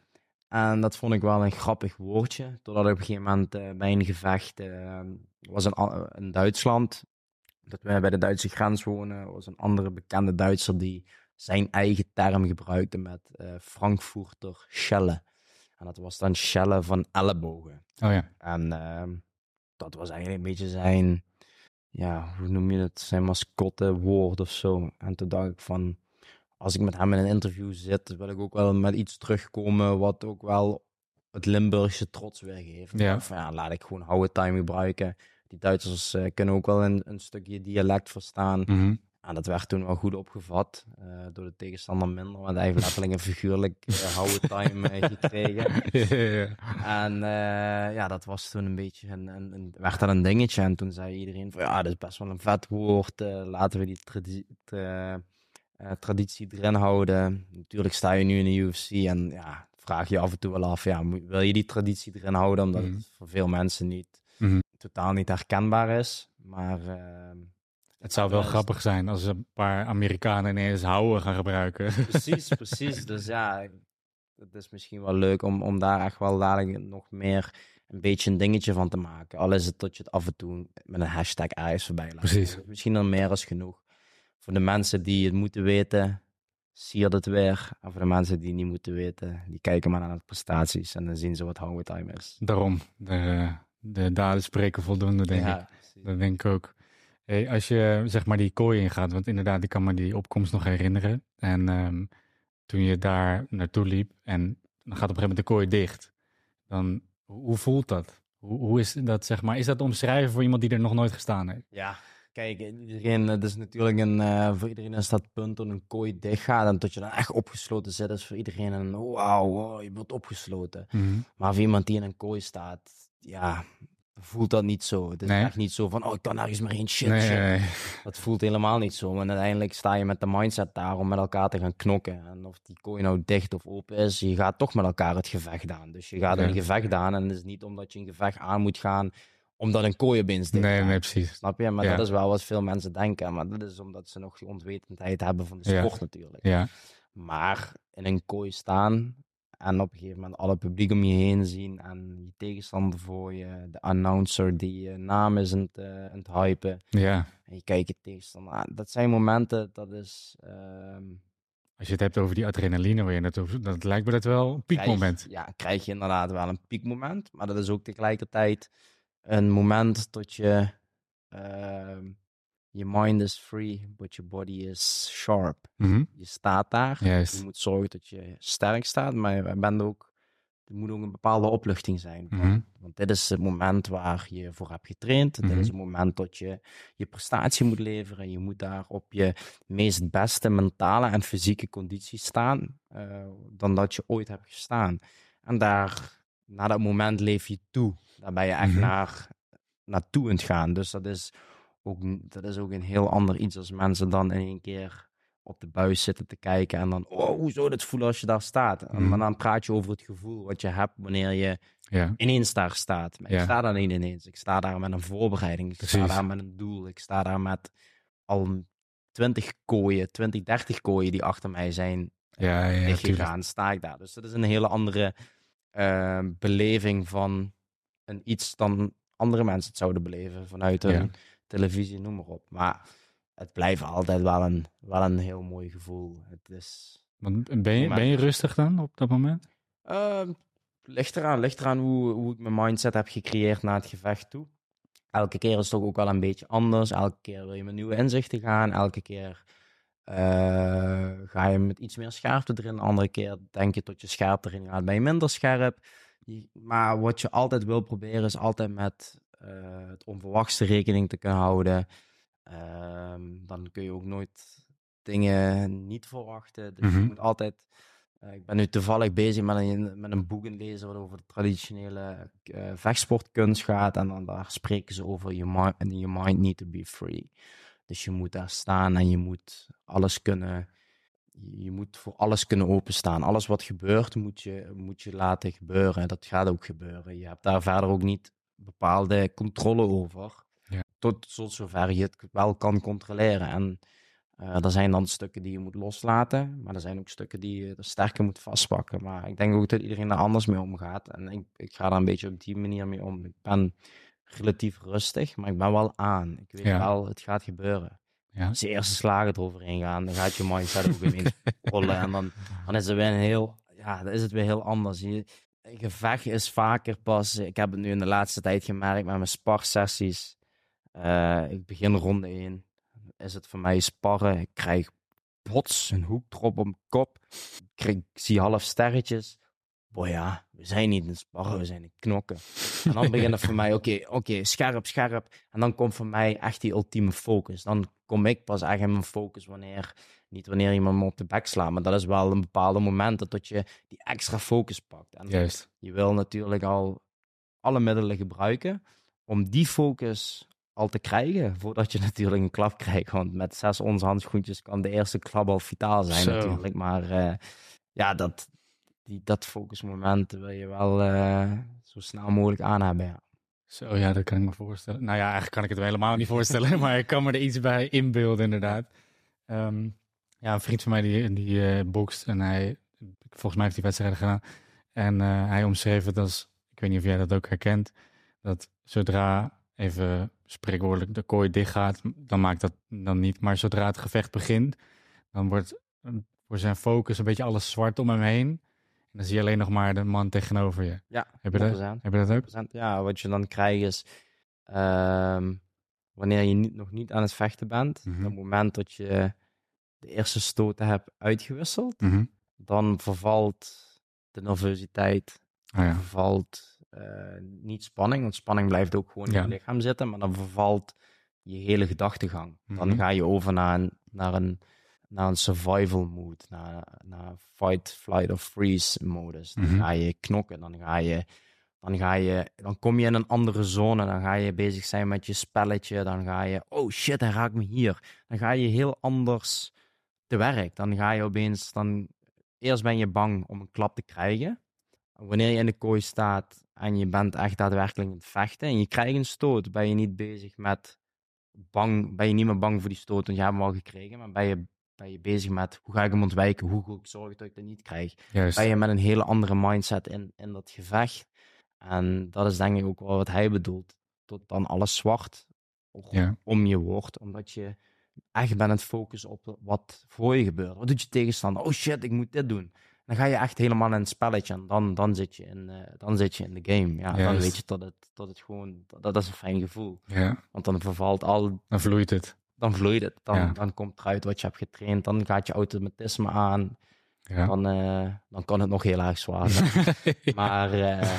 En dat vond ik wel een grappig woordje. Totdat ik op een gegeven moment eh, bij een gevecht was in, in Duitsland. Dat we bij de Duitse grens wonen. was een andere bekende Duitser die zijn eigen term gebruikte met eh Frankfurter Schelle. En dat was dan Schelle van ellebogen. Oh ja. En ehm, dat was eigenlijk een beetje zijn, ja, hoe noem je het, zijn mascottewoord of zo. En toen dacht ik van, als ik met hem in een interview zit, wil ik ook wel met iets terugkomen wat ook wel het Limburgse trots weergeeft. Ja. Van, ja, laat ik gewoon houden time gebruiken. Die Duitsers eh, kunnen ook wel een, een stukje dialect verstaan. Mhm. En dat werd toen wel goed opgevat eh, door de tegenstander minder, want hij heeft letterlijk en figuurlijk uh, houden time eh, gekregen. En eh, ja, dat was toen een beetje een, een, een- werd dat een dingetje. En toen zei iedereen van ja, dat is best wel een vet woord. eh, laten we die tradi- tra- eh, traditie erin houden. Natuurlijk sta je nu in de UFC en ja, vraag je af en toe wel af, ja, wil je die traditie erin houden? Omdat Mhm. het voor veel mensen niet. Totaal niet herkenbaar is. Maar eh, Het zou wel is- grappig zijn als een paar Amerikanen ineens houden gaan gebruiken. Precies, precies. Dus ja, het is misschien wel leuk om, om daar echt wel dadelijk nog meer een beetje een dingetje van te maken. Al is het dat je het af en toe met een hashtag ergens voorbij laat. Precies. komen. Misschien dan meer als genoeg. Voor de mensen die het moeten weten, siert het weer. En voor de mensen die het niet moeten weten, die kijken maar naar de prestaties en dan zien ze wat hanging time is. Daarom, de, de daden spreken voldoende, denk ik. precies. Dat denk ik ook. Hey, als je zeg maar die kooi ingaat, want inderdaad, ik kan me die opkomst nog herinneren. En ehm, toen je daar naartoe liep en dan gaat op een gegeven moment de kooi dicht, dan hoe voelt dat? Hoe, hoe is dat zeg maar? Is dat omschrijven voor iemand die er nog nooit gestaan heeft? Ja, kijk, iedereen, het is natuurlijk een, eh, voor iedereen is dat punt toen een kooi dicht gaat en tot je dan echt opgesloten zit, is voor iedereen een wauw, wow, je wordt opgesloten. Maar voor iemand die in een kooi staat, ja, voelt dat niet zo. Het is Nee. echt niet zo van, oh, ik kan nergens meer heen, shit, nee, shit. nee, nee. Dat voelt helemaal niet zo. En uiteindelijk sta je met de mindset daar om met elkaar te gaan knokken. En of die kooi nou dicht of open is, je gaat toch met elkaar het gevecht aan. Dus je gaat Ja. een gevecht aan en het is niet omdat je een gevecht aan moet gaan, omdat een kooi opeens dicht nee, nee, precies. Snap je? Maar Ja. dat is wel wat veel mensen denken. Maar dat is omdat ze nog die onwetendheid hebben van de Ja. sport natuurlijk. Ja, Maar in een kooi staan en op een gegeven moment alle publiek om je heen zien en je tegenstander voor je, de announcer die je naam is aan het, eh, aan het hypen ja. en je kijkt je tegenstander aan. Dat zijn momenten, dat is... ehm, Als je het hebt over die adrenaline waar je naartoe, dat lijkt me dat wel een piekmoment. Krijg, ja, krijg je inderdaad wel een piekmoment. Maar dat is ook tegelijkertijd een moment dat je... ehm, je mind is free, but your body is sharp. Mhm. Je staat daar. Juist. Je moet zorgen dat je sterk staat, maar je bent ook... Er moet ook een bepaalde opluchting zijn. Mhm. Want dit is het moment waar je voor hebt getraind. Dit Mhm. is het moment dat je je prestatie moet leveren. Je moet daar op je meest beste mentale en fysieke conditie staan eh, dan dat je ooit hebt gestaan. En daar, na dat moment leef je toe. Daar ben je echt Mhm. naar, naartoe aan het gaan. Dus dat is, ook, dat is ook een heel ander iets als mensen dan in één keer op de buis zitten te kijken en dan, oh, hoe zou het voelen als je daar staat? Mhm. Maar dan praat je over het gevoel wat je hebt wanneer je Ja, ineens daar staat. Maar Ja. ik sta daar niet ineens. Ik sta daar met een voorbereiding. Ik sta daar met een doel. Ik sta daar met al 20 kooien, 20, 30 kooien die achter mij zijn ja, ja, dichtgegaan. sta ik daar. Dus dat is een hele andere eh, beleving van een iets dan andere mensen het zouden beleven vanuit een Ja. Televisie, noem maar op. Maar het blijft altijd wel een, wel een heel mooi gevoel. Het is... Want ben je, ben je rustig dan op dat moment? Ehm, ligt eraan, ligt eraan hoe, hoe ik mijn mindset heb gecreëerd naar het gevecht toe. Elke keer is het toch ook wel een beetje anders. Elke keer wil je met nieuwe inzichten gaan. Elke keer eh, ga je met iets meer scherpte erin. Andere keer denk je tot je scherp erin gaat, ben je minder scherp. Je- Maar wat je altijd wil proberen is altijd met het onverwachte rekening te kunnen houden. Ehm, dan kun je ook nooit dingen niet verwachten. Dus Mhm. je moet altijd eh, ik ben nu toevallig bezig met een, met een boek lezen wat over de traditionele eh, vechtsportkunst gaat. En dan daar spreken ze over your mind, your mind need to be free. Dus je moet daar staan en je moet alles kunnen. Je moet voor alles kunnen openstaan. Alles wat gebeurt, moet je, moet je laten gebeuren. En dat gaat ook gebeuren. Je hebt daar verder ook niet bepaalde controle over. Ja. Tot, tot zover je het wel kan controleren. En eh, er zijn dan stukken die je moet loslaten, maar er zijn ook stukken die je er sterker moet vastpakken. Maar ik denk ook dat iedereen daar anders mee omgaat. En ik, ik ga daar een beetje op die manier mee om. Ik ben relatief rustig, maar ik ben wel aan. Ik weet Ja. wel, het gaat gebeuren. Ja. Als de eerste slagen eroverheen gaan, dan gaat je mindset ook ineens rollen. En dan, dan is het weer een heel, ja, dan is het weer heel anders. Je, gevecht is vaker pas, ik heb het nu in de laatste tijd gemerkt met mijn sparsessies. Eh, ik begin ronde 1 is het voor mij sparren. Ik krijg bots, een hoekdrop op mijn kop. Ik, ik zie half sterretjes. Boy ja, we zijn niet in sparren, we zijn in knokken. En dan begint het voor mij, oké, oké, scherp, scherp. En dan komt voor mij echt die ultieme focus. Dan kom ik pas echt in mijn focus wanneer, niet wanneer iemand me op de bek slaat, maar dat is wel een bepaalde moment dat je die extra focus pakt. En Juist. je wil natuurlijk al alle middelen gebruiken om die focus al te krijgen, voordat je natuurlijk een klap krijgt. Want met zes ons handschoentjes kan de eerste klap al vitaal zijn Zo. natuurlijk. Maar eh, ja, dat, die, dat focusmoment wil je wel eh, zo snel mogelijk aan hebben. Zo, ja, dat kan ik me voorstellen. Nou ja, eigenlijk kan ik het me helemaal niet voorstellen, maar ik kan me er iets bij inbeelden, inderdaad. Ehm, ja, een vriend van mij die, die eh, bokst en hij, volgens mij heeft hij wedstrijden gedaan. En eh, hij omschreef het als, ik weet niet of jij dat ook herkent, dat zodra even spreekwoordelijk de kooi dicht gaat, dan maakt dat dan niet. Maar zodra het gevecht begint, dan wordt voor zijn focus een beetje alles zwart om hem heen. En dan zie je alleen nog maar de man tegenover je. Ja, Heb je dat, 100%. heb je dat ook? 100%. Ja, wat je dan krijgt is, ehm, wanneer je niet, nog niet aan het vechten bent, Mhm. op het moment dat je de eerste stoten hebt uitgewisseld, Mhm. dan vervalt de nervositeit, Oh ja. vervalt eh, niet spanning, want spanning blijft ook gewoon in je lichaam zitten, maar dan vervalt je hele gedachtegang. Dan Mhm. ga je over naar een, naar een, naar een survival mode, naar, naar fight, flight of freeze modus. Dan Mhm. ga je knokken, dan ga je, dan ga je, dan kom je in een andere zone, dan ga je bezig zijn met je spelletje, dan ga je, oh shit, hij raakt me hier. Dan ga je heel anders te werk. Dan ga je opeens, dan, eerst ben je bang om een klap te krijgen. Wanneer je in de kooi staat en je bent echt daadwerkelijk aan het vechten en je krijgt een stoot, ben je niet bezig met bang, ben je niet meer bang voor die stoot, want je hebt hem al gekregen, maar ben je, ben je bezig met hoe ga ik hem ontwijken, hoe ga ik zorgen dat ik dat niet krijg. Juist. Ben je met een hele andere mindset in, in dat gevecht. En dat is denk ik ook wel wat hij bedoelt. Tot dan alles zwart Ja. om je wordt, omdat je echt bent aan het focussen op wat voor je gebeurt. Wat doet je tegenstander? Oh shit, ik moet dit doen. Dan ga je echt helemaal in het spelletje en dan, dan, zit, je in, eh, dan zit je in de game. Ja, dan weet je dat het, dat het gewoon, dat, dat is een fijn gevoel. Ja, Want dan vervalt al, dan vloeit het. Dan vloeit het. Dan, Ja. dan komt eruit wat je hebt getraind. Dan gaat je automatisme aan. Ja. Dan, eh, dan kan het nog heel erg zwaar zijn. Maar eh,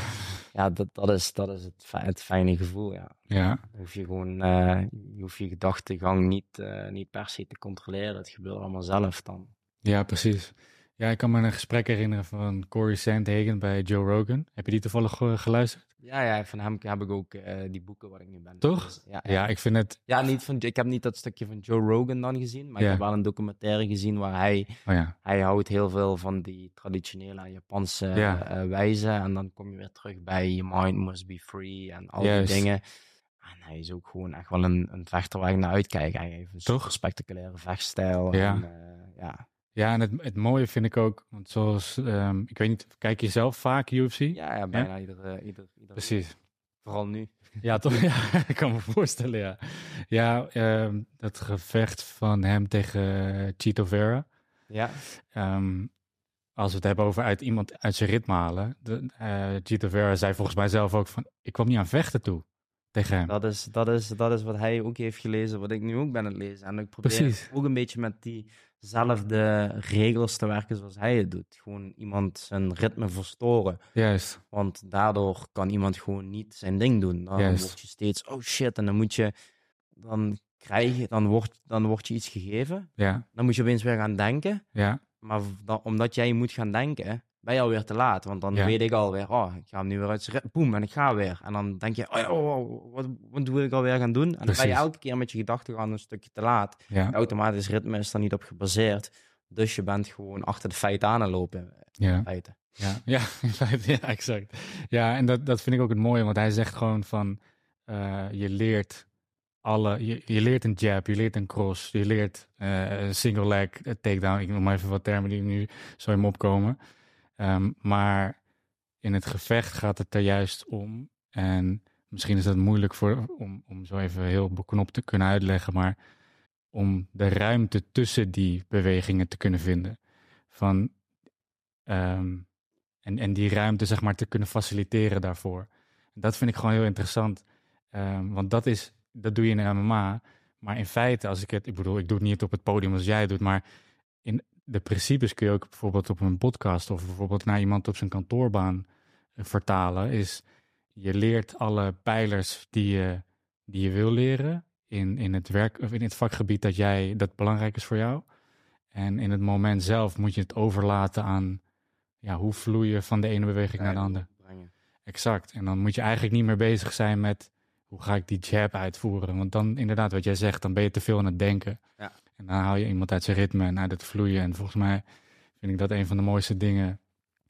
ja, dat, dat, is, dat is het, het fijne gevoel. Ja. ja, Dan hoef je gewoon, eh, je hoeft je gedachtegang niet, niet per se te controleren. Het gebeurt allemaal zelf dan. ja, precies. Ja, ik kan me een gesprek herinneren van Corey Sandhagen bij Joe Rogan. Heb je die toevallig eh, geluisterd? Ja, ja, van hem heb ik ook eh, die boeken waar ik nu ben. Toch? Dus, ja, Ja, ik vind het... ja niet van, ik heb niet dat stukje van Joe Rogan dan gezien, maar Ja. ik heb wel een documentaire gezien waar hij, Oh ja, hij houdt heel veel van die traditionele Japanse Ja. eh, wijze. En dan kom je weer terug bij je mind must be free en al Juist. die dingen. En hij is ook gewoon echt wel een, een vechter waar ik naar uitkijk. Hij heeft een Toch? spectaculaire vechtstijl. Ja. En, ja. Ja en het, het mooie vind ik ook, want zoals... ehm, ik weet niet, kijk je zelf vaak UFC? Ja, ja, bijna ieder, eh, ieder, ieder Precies. Vooral nu. Ja, toch? Ja, ik kan me voorstellen, ja. Ja, ehm, dat gevecht van hem tegen eh, Chito Vera. Ja, Ehm, als we het hebben over uit iemand uit zijn ritme halen. De, eh, Chito Vera zei volgens mij zelf ook van... Ik kwam niet aan vechten toe tegen hem. dat is, dat, is, dat is wat hij ook heeft gelezen, wat ik nu ook ben aan het lezen. En ik probeer Precies. ook een beetje met diezelfde regels te werken zoals hij het doet. Gewoon iemand zijn ritme verstoren. Juist. Want daardoor kan iemand gewoon niet zijn ding doen. Dan Juist. word je steeds, oh shit, en dan moet je, dan krijg je, dan wordt, dan wordt je iets gegeven. Ja, Dan moet je opeens weer gaan denken. ja, Maar omdat jij moet gaan denken, ben je alweer te laat. Want dan Ja. weet ik alweer, oh, ik ga hem nu weer uit zijn Boem, en ik ga weer. En dan denk je, oh, ja, oh, oh, wat, wat wil ik alweer gaan doen? En dan ben je elke keer met je gedachten gaan een stukje te laat. ja, automatisch ritme is daar niet op gebaseerd. Dus je bent gewoon achter de feiten aan het lopen. ja. In feite. Ja, ja, ja, exact. Ja, en dat, dat vind ik ook het mooie, want hij zegt gewoon van, eh, je leert alle, je, je leert een jab, je leert een cross, je leert eh, een single leg, een takedown, ik noem maar even wat termen die nu zo in me opkomen. Ehm, maar in het gevecht gaat het er juist om, en misschien is dat moeilijk voor, om, om zo even heel beknopt te kunnen uitleggen, maar om de ruimte tussen die bewegingen te kunnen vinden. Van, ehm, en, en die ruimte zeg maar te kunnen faciliteren daarvoor. Dat vind ik gewoon heel interessant. Ehm, want dat is, dat doe je in MMA. Maar in feite, als ik het, ik bedoel, ik doe het niet op het podium als jij doet, maar de principes kun je ook bijvoorbeeld op een podcast of bijvoorbeeld naar iemand op zijn kantoorbaan eh, vertalen. Is je leert alle pijlers die je, die je wil leren in, in het werk of in het vakgebied dat jij dat belangrijk is voor jou. En in het moment zelf moet je het overlaten aan ja, hoe vloei je van de ene beweging naar de andere. Exact. En dan moet je eigenlijk niet meer bezig zijn met hoe ga ik die jab uitvoeren. Want dan inderdaad, wat jij zegt, dan ben je te veel aan het denken. Ja. En dan haal je iemand uit zijn ritme en uit het vloeien. En volgens mij vind ik dat een van de mooiste dingen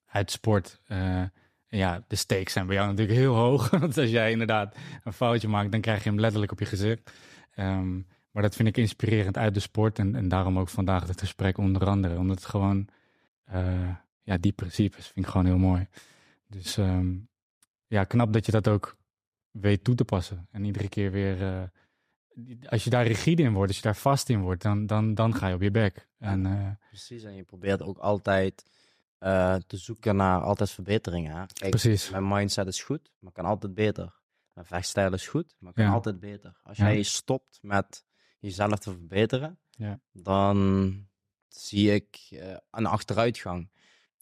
uit sport. eh, ja, de stakes zijn bij jou natuurlijk heel hoog. Want als jij inderdaad een foutje maakt, dan krijg je hem letterlijk op je gezicht. Ehm, maar dat vind ik inspirerend uit de sport. En, en daarom ook vandaag het gesprek onder andere. Omdat het gewoon, eh, ja, die principes vind ik gewoon heel mooi. Dus ehm, ja, knap dat je dat ook weet toe te passen. En iedere keer weer, eh, als je daar rigide in wordt, als je daar vast in wordt, dan, dan, dan ga je op je bek. En, eh, Precies, en je probeert ook altijd eh, te zoeken naar altijd verbeteringen. hè. Kijk, precies. mijn mindset is goed, maar kan altijd beter. Mijn vechtstijl is goed, maar kan Ja. altijd beter. Als Ja. jij stopt met jezelf te verbeteren, Ja. dan zie ik eh, een achteruitgang.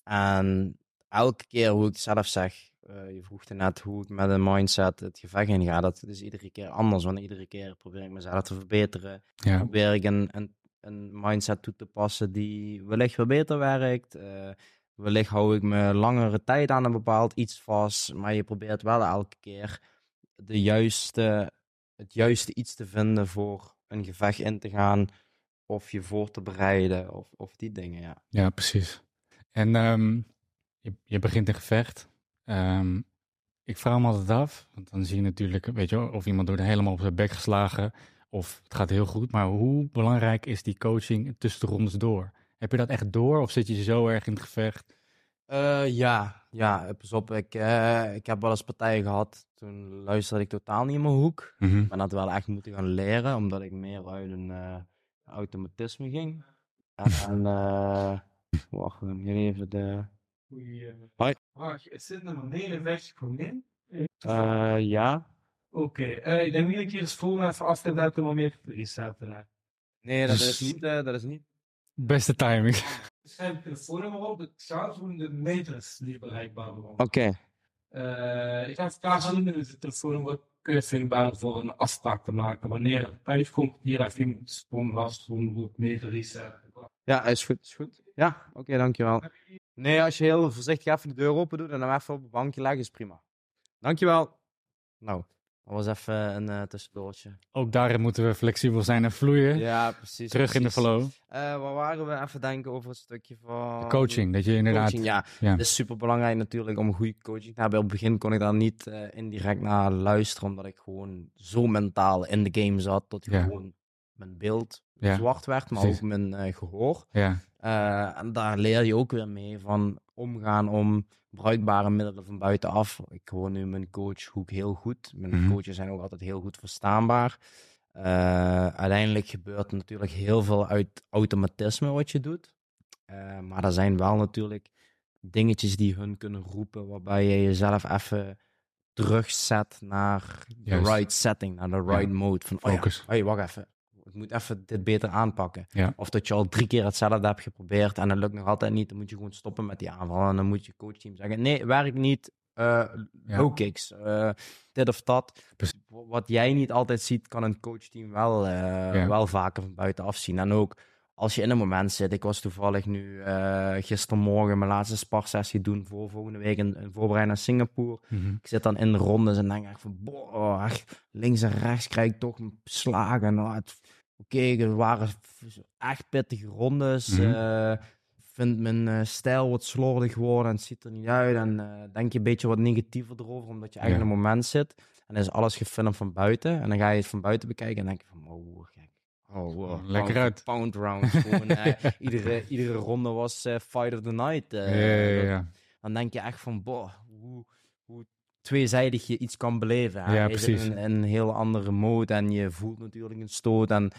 En elke keer hoe ik zelf zeg, eh, je vroeg net hoe ik met een mindset het gevecht in ga, dat is iedere keer anders. Want iedere keer probeer ik mezelf te verbeteren. Ja, Probeer ik een, een, een mindset toe te passen die wellicht weer beter werkt. Eh, wellicht hou ik me langere tijd aan een bepaald iets vast. Maar je probeert wel elke keer de juiste, het juiste iets te vinden voor een gevecht in te gaan. Of je voor te bereiden. Of, of die dingen, ja. ja precies. En ehm, je, je begint een gevecht. Ehm, ik vraag me altijd af, want dan zie je natuurlijk, weet je, of iemand wordt helemaal op zijn bek geslagen, of het gaat heel goed. Maar hoe belangrijk is die coaching tussen de rondes door? Heb je dat echt door, of zit je zo erg in het gevecht? Eh, ja, ja, pas op. Ik, eh, ik heb wel eens partijen gehad. Toen luisterde ik totaal niet in mijn hoek. Mhm. Ben dat wel echt moeten gaan leren, omdat ik meer uit een eh, automatisme ging. En, eh wacht, hier even de... Eh, Hoi. vraag. Is dit een hele weg voor mij? eh, ja. Oké, eh, ik denk niet dat ik hier eens voel even af te zetten om meer te resetten. Nee, dat Dus- is niet, eh, dat is niet. Beste timing. Schrijf het telefoonnummer op, het gaat om de meters die bereikbaar zijn. Oké. Eh, ik ga zien in het telefoonnummer kun je vindbaar voor een afspraak te maken. Wanneer het tijd komt, hier even een sprong het meter resetten. Ja, is goed, is goed. Ja, oké, dankjewel. Nee, als je heel voorzichtig even de deur open doet en dan even op een bankje leggen, is prima. Dankjewel. Nou, dat was even een eh, tussendoortje. Ook daarin moeten we flexibel zijn en vloeien. Ja, precies. Terug in de flow. Eh, waar waren we? Even denken over het stukje van... De coaching, dat je inderdaad... Coaching, ja. ja. Het is super belangrijk natuurlijk om een goede coaching te hebben. Op het begin kon ik daar niet eh, indirect naar luisteren, omdat ik gewoon zo mentaal in de game zat, dat Ja. gewoon mijn beeld Ja, zwart werd, maar precies. ook mijn eh, gehoor. Ja, Eh, en daar leer je ook weer mee van omgaan om bruikbare middelen van buitenaf. Ik hoor nu mijn coachhoek heel goed. Mijn Mhm. coaches zijn ook altijd heel goed verstaanbaar. Eh, uiteindelijk gebeurt natuurlijk heel veel uit automatisme wat je doet. Maar er zijn wel natuurlijk dingetjes die hun kunnen roepen, waarbij je jezelf even terugzet naar de right setting, naar de right mode. Van, oh ja, Focus. hey, wacht even. Ik moet even dit beter aanpakken. Ja. Of dat je al drie keer hetzelfde hebt geprobeerd en dat lukt nog altijd niet. Dan moet je gewoon stoppen met die aanval. En dan moet je coachteam zeggen: nee, werkt niet. eh Ja. low kicks. eh, dit of dat. Wat jij niet altijd ziet, kan een coachteam wel, eh, Ja. wel vaker van buitenaf zien. En ook als je in een moment zit. Ik was toevallig nu gistermorgen mijn laatste sparsessie doen voor volgende week een, een voorbereiding naar Singapore. Mhm. Ik zit dan in de rondes en denk echt van, boah, links en rechts krijg ik toch slagen. Nou, het- Oké, er waren echt pittige rondes. Mhm. Eh, vind mijn eh, stijl wat slordig geworden en het ziet er niet uit. En eh, denk je een beetje wat negatiever erover, omdat je echt Ja. in een moment zit. En dan is alles gefilmd van buiten. En dan ga je het van buiten bekijken en denk je van, oh, gek. Oh, wow. Lekker Pound- uit. Pound round. Gewoon, eh, iedere, iedere ronde was fight of the night. eh, ja, ja, dan denk je echt van, boh, hoe, hoe tweezijdig je iets kan beleven. hè. Ja, precies. in, in een heel andere mode en je voelt natuurlijk een stoot. En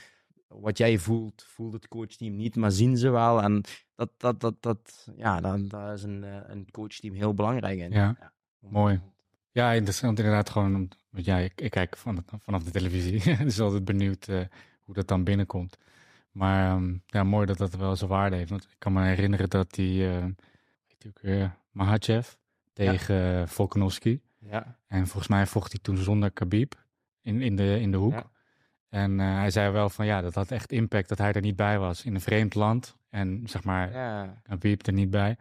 wat jij voelt, voelt het coachteam niet, maar zien ze wel. En dat, dat, dat, dat ja, daar, daar is een, eh, een coachteam heel belangrijk in. Ja, mooi. Ja, interessant inderdaad gewoon. Want ja, ik, ik kijk van, vanaf de televisie. dus altijd benieuwd eh, hoe dat dan binnenkomt. Maar ehm, ja, mooi dat dat wel zijn waarde heeft. Want ik kan me herinneren dat die, eh weet je ook weer, Mahachev tegen eh, Volkanovski. Ja, En volgens mij vocht hij toen zonder Khabib in, in, de, in de hoek. Ja. En eh, hij zei wel van ja, dat had echt impact dat hij er niet bij was. In een vreemd land. En zeg maar, ja. Khabib er niet bij.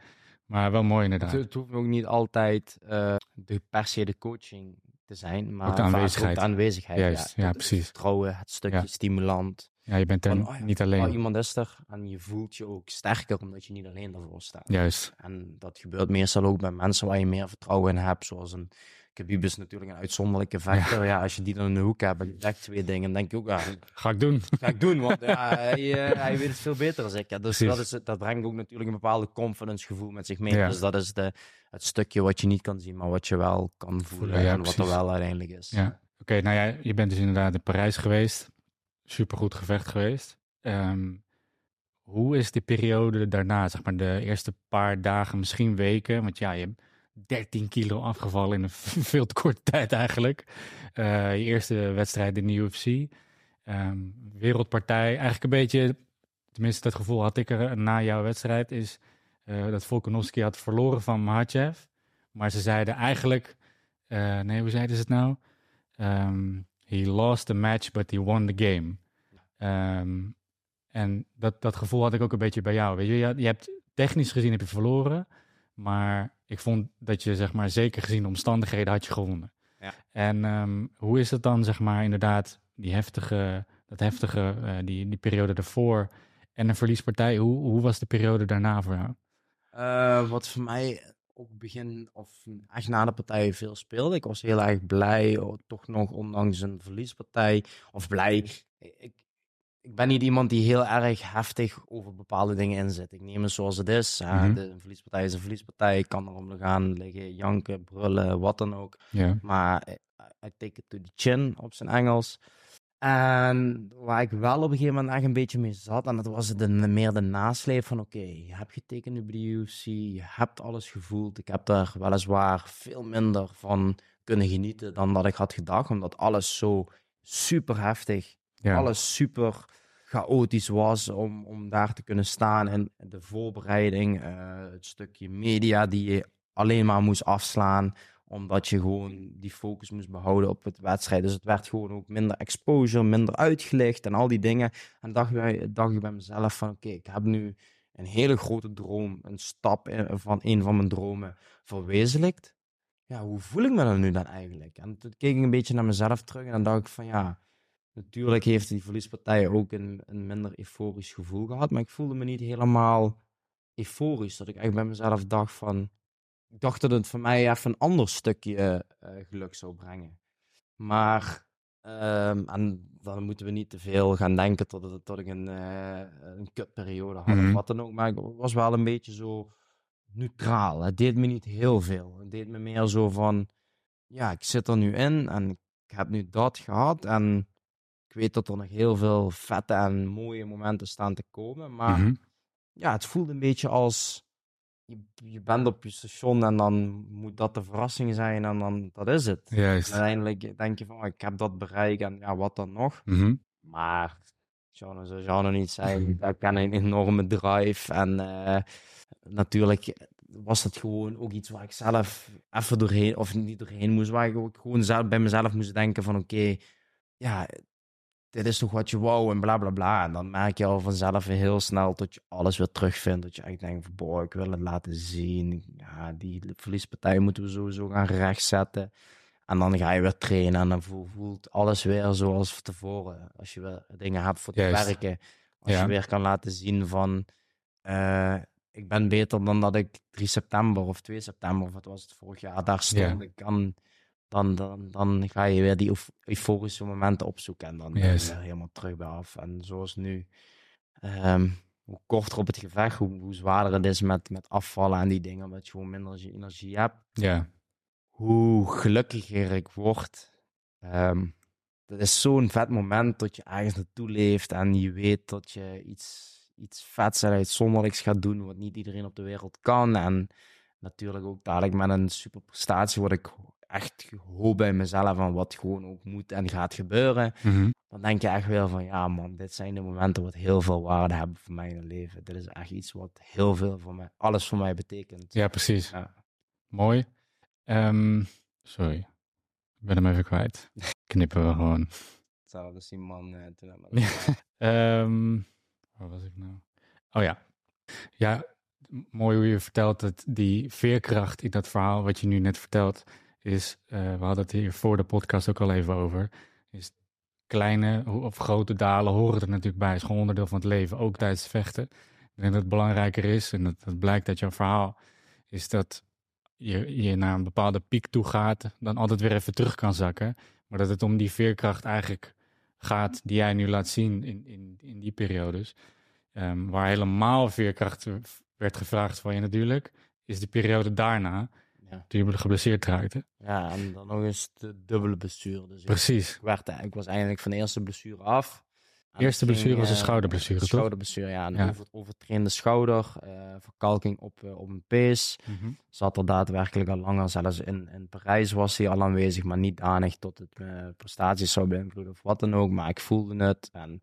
Maar wel mooi inderdaad. Het, het hoeft ook niet altijd eh, de, per se de coaching te zijn, maar Ook de aanwezigheid. de aanwezigheid. Juist, ja, Het precies. Vertrouwen, het stukje Ja. stimulant. Ja, je bent er Van, oh ja, niet Oh, alleen. iemand is er en je voelt je ook sterker omdat je niet alleen ervoor staat. Juist. En dat gebeurt meestal ook bij mensen waar je meer vertrouwen in hebt, zoals een Khabib natuurlijk een uitzonderlijke vechter. Ja. als je die dan in de hoek hebt je zegt twee dingen, dan denk je ook, ja, Ga ik doen. ga ik doen, want ja, hij, eh, hij weet het veel beter dan ik. Ja, dus Precies. dat, is, dat brengt ook natuurlijk een bepaalde confidence gevoel met zich mee. Ja. Dus dat is de, het stukje wat je niet kan zien, maar wat je wel kan voelen en wat er wel uiteindelijk is. Ja. Oké, nou ja, je bent dus inderdaad in Parijs geweest. Supergoed gevecht geweest. Ehm, hoe is de periode daarna, zeg maar de eerste paar dagen, misschien weken? Want ja, je 13 kilo afgevallen in een veel te korte tijd eigenlijk. Eh, je eerste wedstrijd in de UFC. Ehm, wereldpartij, eigenlijk een beetje, tenminste dat gevoel had ik er na jouw wedstrijd, is eh, dat Volkanovski had verloren van Makhachev. Maar ze zeiden eigenlijk, eh, nee, hoe zeiden ze het nou? Ehm, he lost the match, but he won the game. Ehm, en dat, dat gevoel had ik ook een beetje bij jou. Weet je, je, je hebt technisch gezien heb je verloren, maar ik vond dat je, zeg maar, zeker gezien de omstandigheden had je gewonnen. Ja. En ehm, hoe is het dan, zeg maar, inderdaad, die heftige, dat heftige, eh, die, die periode daarvoor en een verliespartij, hoe, hoe was de periode daarna voor jou? Eh, wat voor mij ook begin, of echt na de partij veel speelde. Ik was heel erg blij, oh, toch nog ondanks een verliespartij. Of blij. Ik, ik ben niet iemand die heel erg heftig over bepaalde dingen inzet. Ik neem het zoals het is. Mhm. de, een verliespartij is een verliespartij. Ik kan erom gaan liggen, janken, brullen, wat dan ook. Maar I, I take it to the chin op zijn Engels. En waar ik wel op een gegeven moment echt een beetje mee zat, en dat was de, meer de nasleep van: oké, je hebt getekend bij de UFC, je hebt alles gevoeld. Ik heb daar weliswaar veel minder van kunnen genieten dan dat ik had gedacht, omdat alles zo super heftig, Alles super chaotisch was om, om daar te kunnen staan. En de voorbereiding, eh, het stukje media die je alleen maar moest afslaan omdat je gewoon die focus moest behouden op het wedstrijd. Dus het werd gewoon ook minder exposure, minder uitgelicht en al die dingen. En dacht, bij, dacht ik bij mezelf van oké, ik heb nu een hele grote droom, een stap van een van mijn dromen verwezenlijkt. Ja, hoe voel ik me dan nu dan eigenlijk? En toen keek ik een beetje naar mezelf terug en dan dacht ik van ja, natuurlijk heeft die verliespartij ook een, een minder euforisch gevoel gehad. Maar ik voelde me niet helemaal euforisch. Dat ik echt bij mezelf dacht van, ik dacht dat het voor mij even een ander stukje eh, geluk zou brengen. Maar, ehm, en dan moeten we niet te veel gaan denken tot, tot ik een, eh een kutperiode had Mhm. of wat dan ook. Maar ik was wel een beetje zo neutraal. Het deed me niet heel veel. Het deed me meer zo van, ja, ik zit er nu in en ik heb nu dat gehad. En ik weet dat er nog heel veel vette en mooie momenten staan te komen. Maar Mhm. ja, het voelde een beetje als je, je bent op je station en dan moet dat de verrassing zijn en dan dat is het. Juist. Uiteindelijk denk je van, oh, ik heb dat bereikt en ja, wat dan nog? Mhm. Maar, zo zou het niet zijn. Ik ken een enorme drive en eh, natuurlijk was dat gewoon ook iets waar ik zelf even doorheen, of niet doorheen moest, waar ik ook gewoon zelf bij mezelf moest denken van, oké, ja, dit is toch wat je wou en bla bla bla. En dan merk je al vanzelf heel snel dat je alles weer terugvindt. Dat je echt denkt van, ik wil het laten zien. Ja, die verliespartij moeten we sowieso gaan rechtzetten. En dan ga je weer trainen en dan voelt, alles weer zoals tevoren. Als je weer dingen hebt voor te Juist. werken. Als Ja. je weer kan laten zien van, eh, ik ben beter dan dat ik 3 september of 2 september, of wat was het vorig jaar, daar stond. Ja. Ik kan, dan, dan, dan ga je weer die euf- euforische momenten opzoeken en dan ben je helemaal terug bij af. En zoals nu, ehm, hoe korter op het gevecht, hoe, hoe zwaarder het is met, met afvallen en die dingen, omdat je gewoon minder energie- hebt Ja. hoe gelukkiger ik word. Ehm dat is zo'n vet moment dat je ergens naartoe leeft en je weet dat je iets, iets vets en uitzonderlijks gaat doen wat niet iedereen op de wereld kan. En natuurlijk ook dadelijk met een super prestatie wat ik echt hoop bij mezelf en wat gewoon ook moet en gaat gebeuren. Mhm. Dan denk je echt wel van ja man, dit zijn de momenten wat heel veel waarde hebben voor mij in het leven. Dit is echt iets wat heel veel voor mij, alles voor mij betekent. Ja, precies. Ja. Mooi. Ehm, sorry. Ik ben hem even kwijt. Knippen we gewoon. Hetzelfde als die man eh, toen Ja. Ehm, waar was ik nou? Oh ja. Ja, mooi hoe je vertelt dat die veerkracht in dat verhaal wat je nu net vertelt is, eh, we hadden het hier voor de podcast ook al even over, is kleine of grote dalen horen er natuurlijk bij. Is gewoon onderdeel van het leven, ook tijdens vechten. Ik denk dat het belangrijker is, en dat, dat blijkt uit jouw verhaal, is dat je, je naar een bepaalde piek toe gaat, dan altijd weer even terug kan zakken. Maar dat het om die veerkracht eigenlijk gaat die jij nu laat zien in, in, in die periodes. Ehm, waar helemaal veerkracht werd gevraagd van je natuurlijk, is de periode daarna, Ja. toen je geblesseerd raakte. ja, en dan nog eens de dubbele blessure. Dus Precies. ik werd, ik was eigenlijk van de eerste blessure af. En Eerste ging, blessure was een eh, schouderblessure, toch? Schouderblessure, ja. Een Ja. Over, overtrainde schouder, eh, verkalking op, eh, op een pees. Zat er daadwerkelijk al langer, zelfs in, in Parijs was hij al aanwezig, maar niet danig tot het mijn prestaties zou beïnvloeden of wat dan ook. Maar ik voelde het en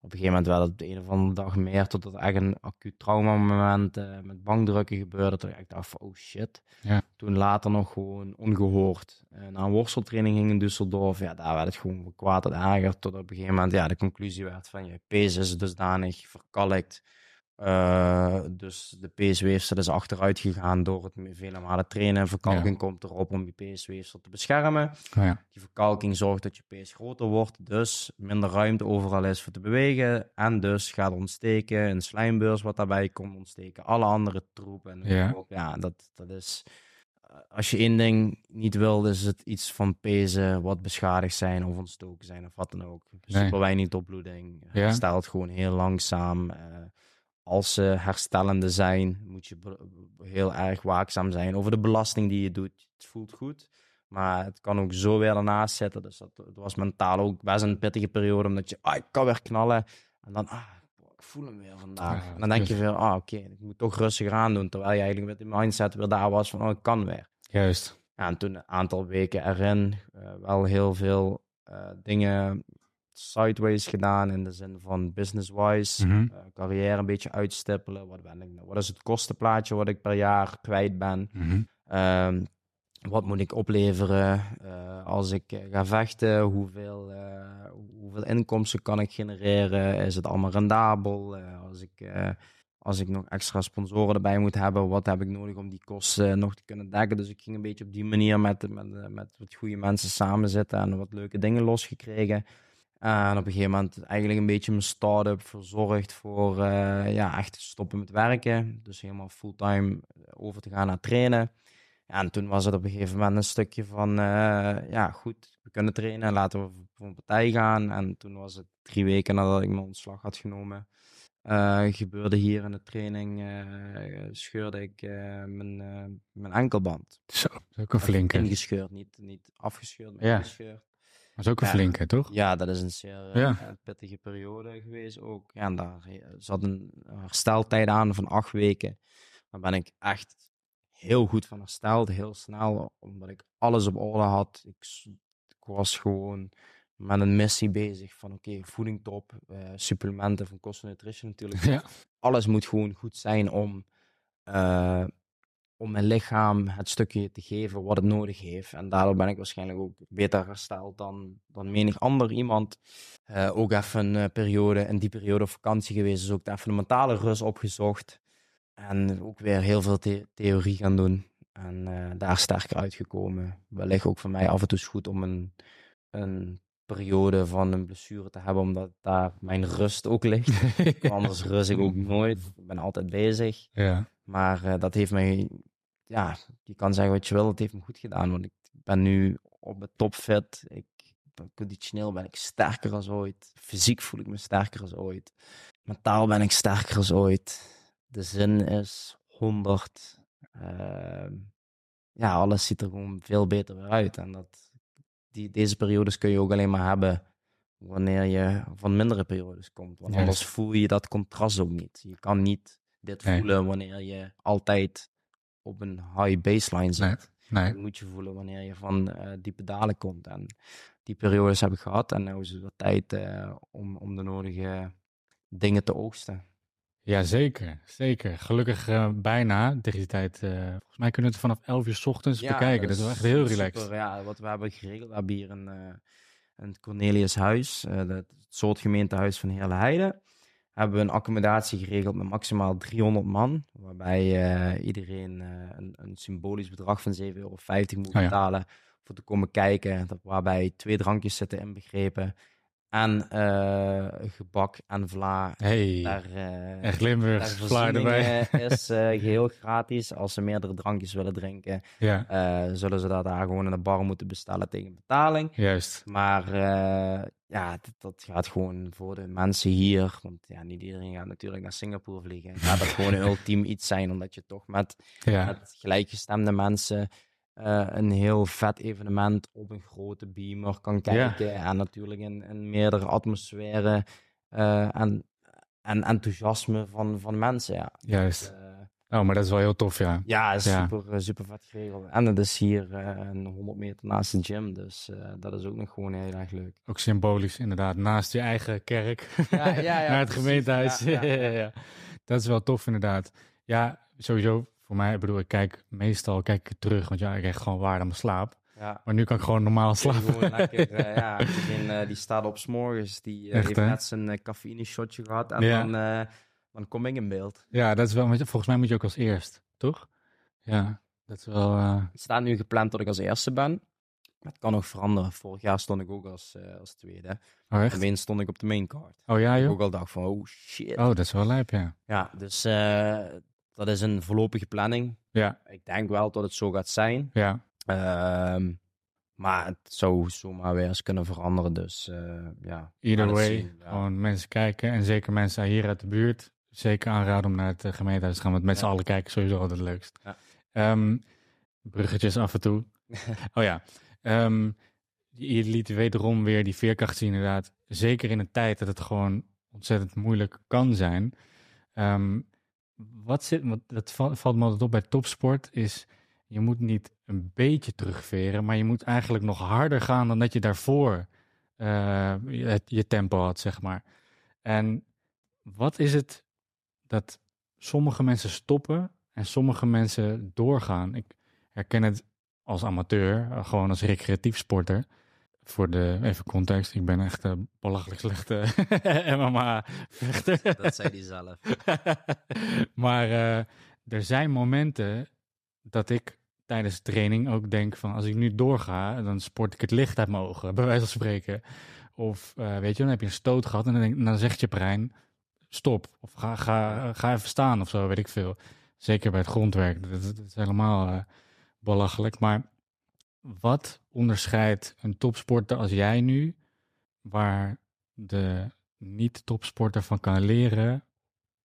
op een gegeven moment werd het op de een of andere dag meer, totdat er echt een acuut traumamoment eh met bankdrukken gebeurde. Toen ik dacht van, oh shit. Ja. Toen later nog gewoon ongehoord. Eh, na een worsteltraining ging in Düsseldorf, ja, daar werd het gewoon van kwaad tot erger. Tot op een gegeven moment, ja, de conclusie werd van, je pees is dusdanig verkalkt. Eh, dus de peesweefsel is achteruit gegaan door het vele malen trainen. Verkalking komt erop om je peesweefsel te beschermen. Oh ja. Die verkalking zorgt dat je pees groter wordt, dus minder ruimte overal is voor te bewegen. En dus gaat ontsteken, een slijmbeurs wat daarbij komt ontsteken, alle andere troepen. En Ja. op. ja dat, dat is... eh, Als je één ding niet wil, is het iets van pezen wat beschadigd zijn of ontstoken zijn of wat dan ook. Super weinig dopbloeding, Ja. herstelt gewoon heel langzaam. eh, als ze herstellende zijn, moet je heel erg waakzaam zijn over de belasting die je doet. Het voelt goed, maar het kan ook zo weer ernaast zitten. Dus dat, het was mentaal ook best een pittige periode, omdat je, ah, ik kan weer knallen. En dan, ah, ik voel hem weer vandaag. Ja, en dan denk je kut. weer, ah, oké, ik moet toch rustiger aan doen. Terwijl je eigenlijk met die mindset weer daar was van, oh, ik kan weer. Juist. Ja, en toen een aantal weken erin eh, wel heel veel eh, dingen sideways gedaan in de zin van business-wise, Mhm. eh, carrière een beetje uitstippelen. Wat, ben ik, nou- wat is het kostenplaatje wat ik per jaar kwijt ben? Mhm. Ehm, wat moet ik opleveren eh, als ik eh, ga vechten? Hoeveel, hoeveel inkomsten kan ik genereren? Is het allemaal rendabel? Als, ik, als ik nog extra sponsoren erbij moet hebben, wat heb ik nodig om die kosten nog te kunnen dekken? Dus ik ging een beetje op die manier met, met, met wat goede mensen samen zitten en wat leuke dingen losgekregen. En op een gegeven moment eigenlijk een beetje mijn start-up verzorgd voor eh, ja, echt stoppen met werken. Dus helemaal fulltime over te gaan naar trainen. Ja, en toen was het op een gegeven moment een stukje van, eh, ja goed, we kunnen trainen, laten we voor een partij gaan. En toen was het drie weken nadat ik mijn ontslag had genomen, eh, gebeurde hier in de training, eh, scheurde ik eh, mijn, eh, mijn enkelband. Zo, dat is ook een flinke. Ingescheurd, niet, niet afgescheurd, maar Ja. ingescheurd. Dat is ook een flinke, toch? Ja, dat is een zeer eh, Ja. eh, pittige periode geweest ook. Ja, en daar eh, zat een hersteltijd aan van acht weken. Daar ben ik echt heel goed van hersteld, heel snel, omdat ik alles op orde had. Ik, ik was gewoon met een missie bezig van oké, voeding top, supplementen van Cost Nutrition natuurlijk. Ja. Alles moet gewoon goed zijn om, om mijn lichaam het stukje te geven wat het nodig heeft. En daardoor ben ik waarschijnlijk ook beter hersteld dan, dan menig ander iemand. Eh, ook even een eh, periode, in die periode op vakantie geweest, dus ook even de mentale rust opgezocht. En ook weer heel veel the- theorie gaan doen. En eh, daar sterker uitgekomen. Wellicht ook voor mij af en toe is goed om een, een periode van een blessure te hebben, omdat daar mijn rust ook ligt. Anders rust ik ook nooit. Ik ben altijd bezig. Ja. Maar eh, dat heeft mij, ja, je kan zeggen wat je wil, het heeft me goed gedaan. Want ik ben nu op het topfit. Ik, conditioneel ben ik sterker als ooit. Fysiek voel ik me sterker als ooit. Mentaal ben ik sterker als ooit. De zin is 100. Ehm, ja, alles ziet er gewoon veel beter weer uit. En dat, die, deze periodes kun je ook alleen maar hebben wanneer je van mindere periodes komt. Want anders voel je dat contrast ook niet. Je kan niet dit Nee. voelen wanneer je altijd op een high baseline zit. Nee. Dat moet je voelen wanneer je van eh, diepe dalen komt. En die periodes heb ik gehad. En nu is het tijd eh, om, om de nodige dingen te oogsten. Ja, zeker. Zeker. Gelukkig eh, bijna tegen die tijd. volgens mij kunnen we het vanaf 11 uur 's ochtends bekijken. Dat is wel echt heel super. relaxed. Ja, wat we hebben geregeld. We hebben hier een, een Cornelius Huis, het soort gemeentehuis van Heerle Heide. Hebben we een accommodatie geregeld met maximaal 300 man. Waarbij eh, iedereen eh, een, een symbolisch bedrag van 7,50 euro moet ja. betalen. Voor te komen kijken. Dat, waarbij twee drankjes zitten inbegrepen. en eh, gebak en vla. Hey, Daar, echt Limburgs, vlaar erbij. is eh, geheel gratis. Als ze meerdere drankjes willen drinken, Ja, zullen ze dat daar gewoon in de bar moeten bestellen tegen betaling. juist. Maar ja, dat, dat gaat gewoon voor de mensen hier. Want ja, niet iedereen gaat natuurlijk naar Singapore vliegen. Gaat dat gewoon een ultiem iets zijn, omdat je toch met, Ja, met gelijkgestemde mensen eh, een heel vet evenement op een grote beamer kan Ja. kijken. En natuurlijk in, in meerdere atmosferen eh, en, en enthousiasme van, van mensen. Ja. juist. Eh, Oh, maar dat is wel heel tof, ja. ja, is Ja. Super, eh, super vet geregeld. En het is hier eh, een 100 meter naast de gym. Dus eh, dat is ook nog gewoon heel erg leuk. Ook symbolisch, inderdaad. Naast je eigen kerk. Ja, ja, ja, Naar het precies. gemeentehuis. Ja, ja, ja. Dat is wel tof, inderdaad. Ja, sowieso. Voor mij, ik bedoel, ik kijk meestal kijk ik terug. Want ja, ik krijg gewoon waarde aan mijn slaap. Ja. Maar nu kan ik gewoon normaal slapen. Gewoon lekker, ja, eh, die staat op s'morgens, die Echt, heeft hè? net zijn cafeïne shotje gehad en Ja. dan, kom ik in beeld. Ja, dat is wel. Volgens mij moet je ook als eerst, toch? Ja, dat is wel. eh, Het staat nu gepland dat ik als eerste ben. Het kan nog veranderen. Vorig jaar stond ik ook als, eh, als tweede. Oh, echt? Alleen stond ik op de maincard. Oh ja, joh. ook al dacht van, oh shit. Oh, dat is wel lijp, ja. Ja, dus eh, dat is een voorlopige planning. Ja, Ik denk wel dat het zo gaat zijn. ja. Ehm, maar het zou zomaar weer eens kunnen veranderen. Dus ja. Either way, zien, ja. gewoon mensen kijken. En zeker mensen hier uit de buurt. Zeker aanraden om naar het eh, gemeentehuis te gaan. Want met z'n Ja. allen kijken sowieso altijd het leukst. Ja. Ehm, bruggetjes af en toe. oh ja. Ehm, je liet wederom weer die veerkracht zien inderdaad. Zeker in een tijd dat het gewoon ontzettend moeilijk kan zijn. Ehm, wat zit, wat, dat val- valt me altijd op bij topsport, is je moet niet een beetje terugveren, maar je moet eigenlijk nog harder gaan dan dat je daarvoor eh, je, je tempo had, zeg maar. En wat is het dat sommige mensen stoppen en sommige mensen doorgaan? Ik herken het als amateur, eh, gewoon als recreatief sporter. Voor de, even context, ik ben echt een belachelijk slechte MMA-vechter. Dat zei hij zelf. maar eh, er zijn momenten dat ik tijdens de training ook denk van als ik nu doorga, dan sport ik het licht uit mijn ogen, bij wijze van spreken. Of eh, weet je, dan heb je een stoot gehad en dan, denk, dan zegt je brein stop. Of ga, ga, ga even staan of zo, weet ik veel. Zeker bij het grondwerk. Dat, is helemaal eh, belachelijk. Maar wat onderscheidt een topsporter als jij nu, waar de niet-topsporter van kan leren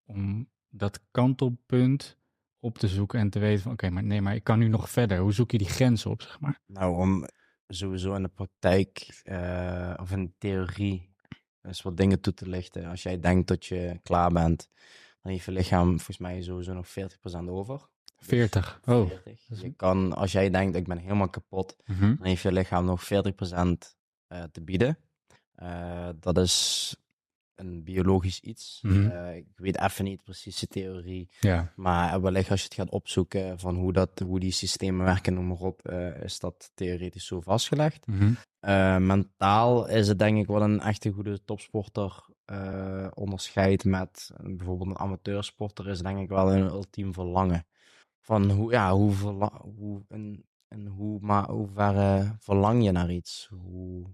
om dat kantelpunt op te zoeken en te weten van oké, maar nee, maar ik kan nu nog verder. Hoe zoek je die grens op, zeg maar? Nou, om sowieso in de praktijk eh, of in de theorie eens wat dingen toe te lichten. Als jij denkt dat je klaar bent, dan heeft je lichaam volgens mij sowieso nog 40% over. 40. Oh. 40. dat is- Je kan, als jij denkt, ik ben helemaal kapot, Mhm. dan heeft je lichaam nog 40% eh, te bieden. Eh, dat is een biologisch iets. Mhm. Eh, ik weet even niet precies de theorie. Ja. Maar wellicht als je het gaat opzoeken van hoe, dat, hoe die systemen werken, noem maar op, eh, is dat theoretisch zo vastgelegd. Mhm. Eh, mentaal is het denk ik wat een echte goede topsporter onderscheidt met bijvoorbeeld een amateursporter, is denk ik wel een ultiem verlangen. Van hoe, ja, hoe, verla- hoe, en, en hoe, maar hoe ver verlang je naar iets? Hoe,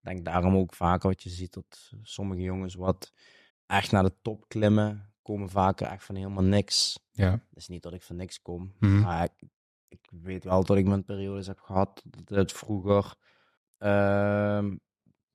denk daarom ook vaak wat je ziet dat sommige jongens wat echt naar de top klimmen, komen vaker echt van helemaal niks. Ja. Het is niet dat ik van niks kom, Mhm. maar ik, ik weet wel dat ik mijn periodes heb gehad. Dat het vroeger ehm,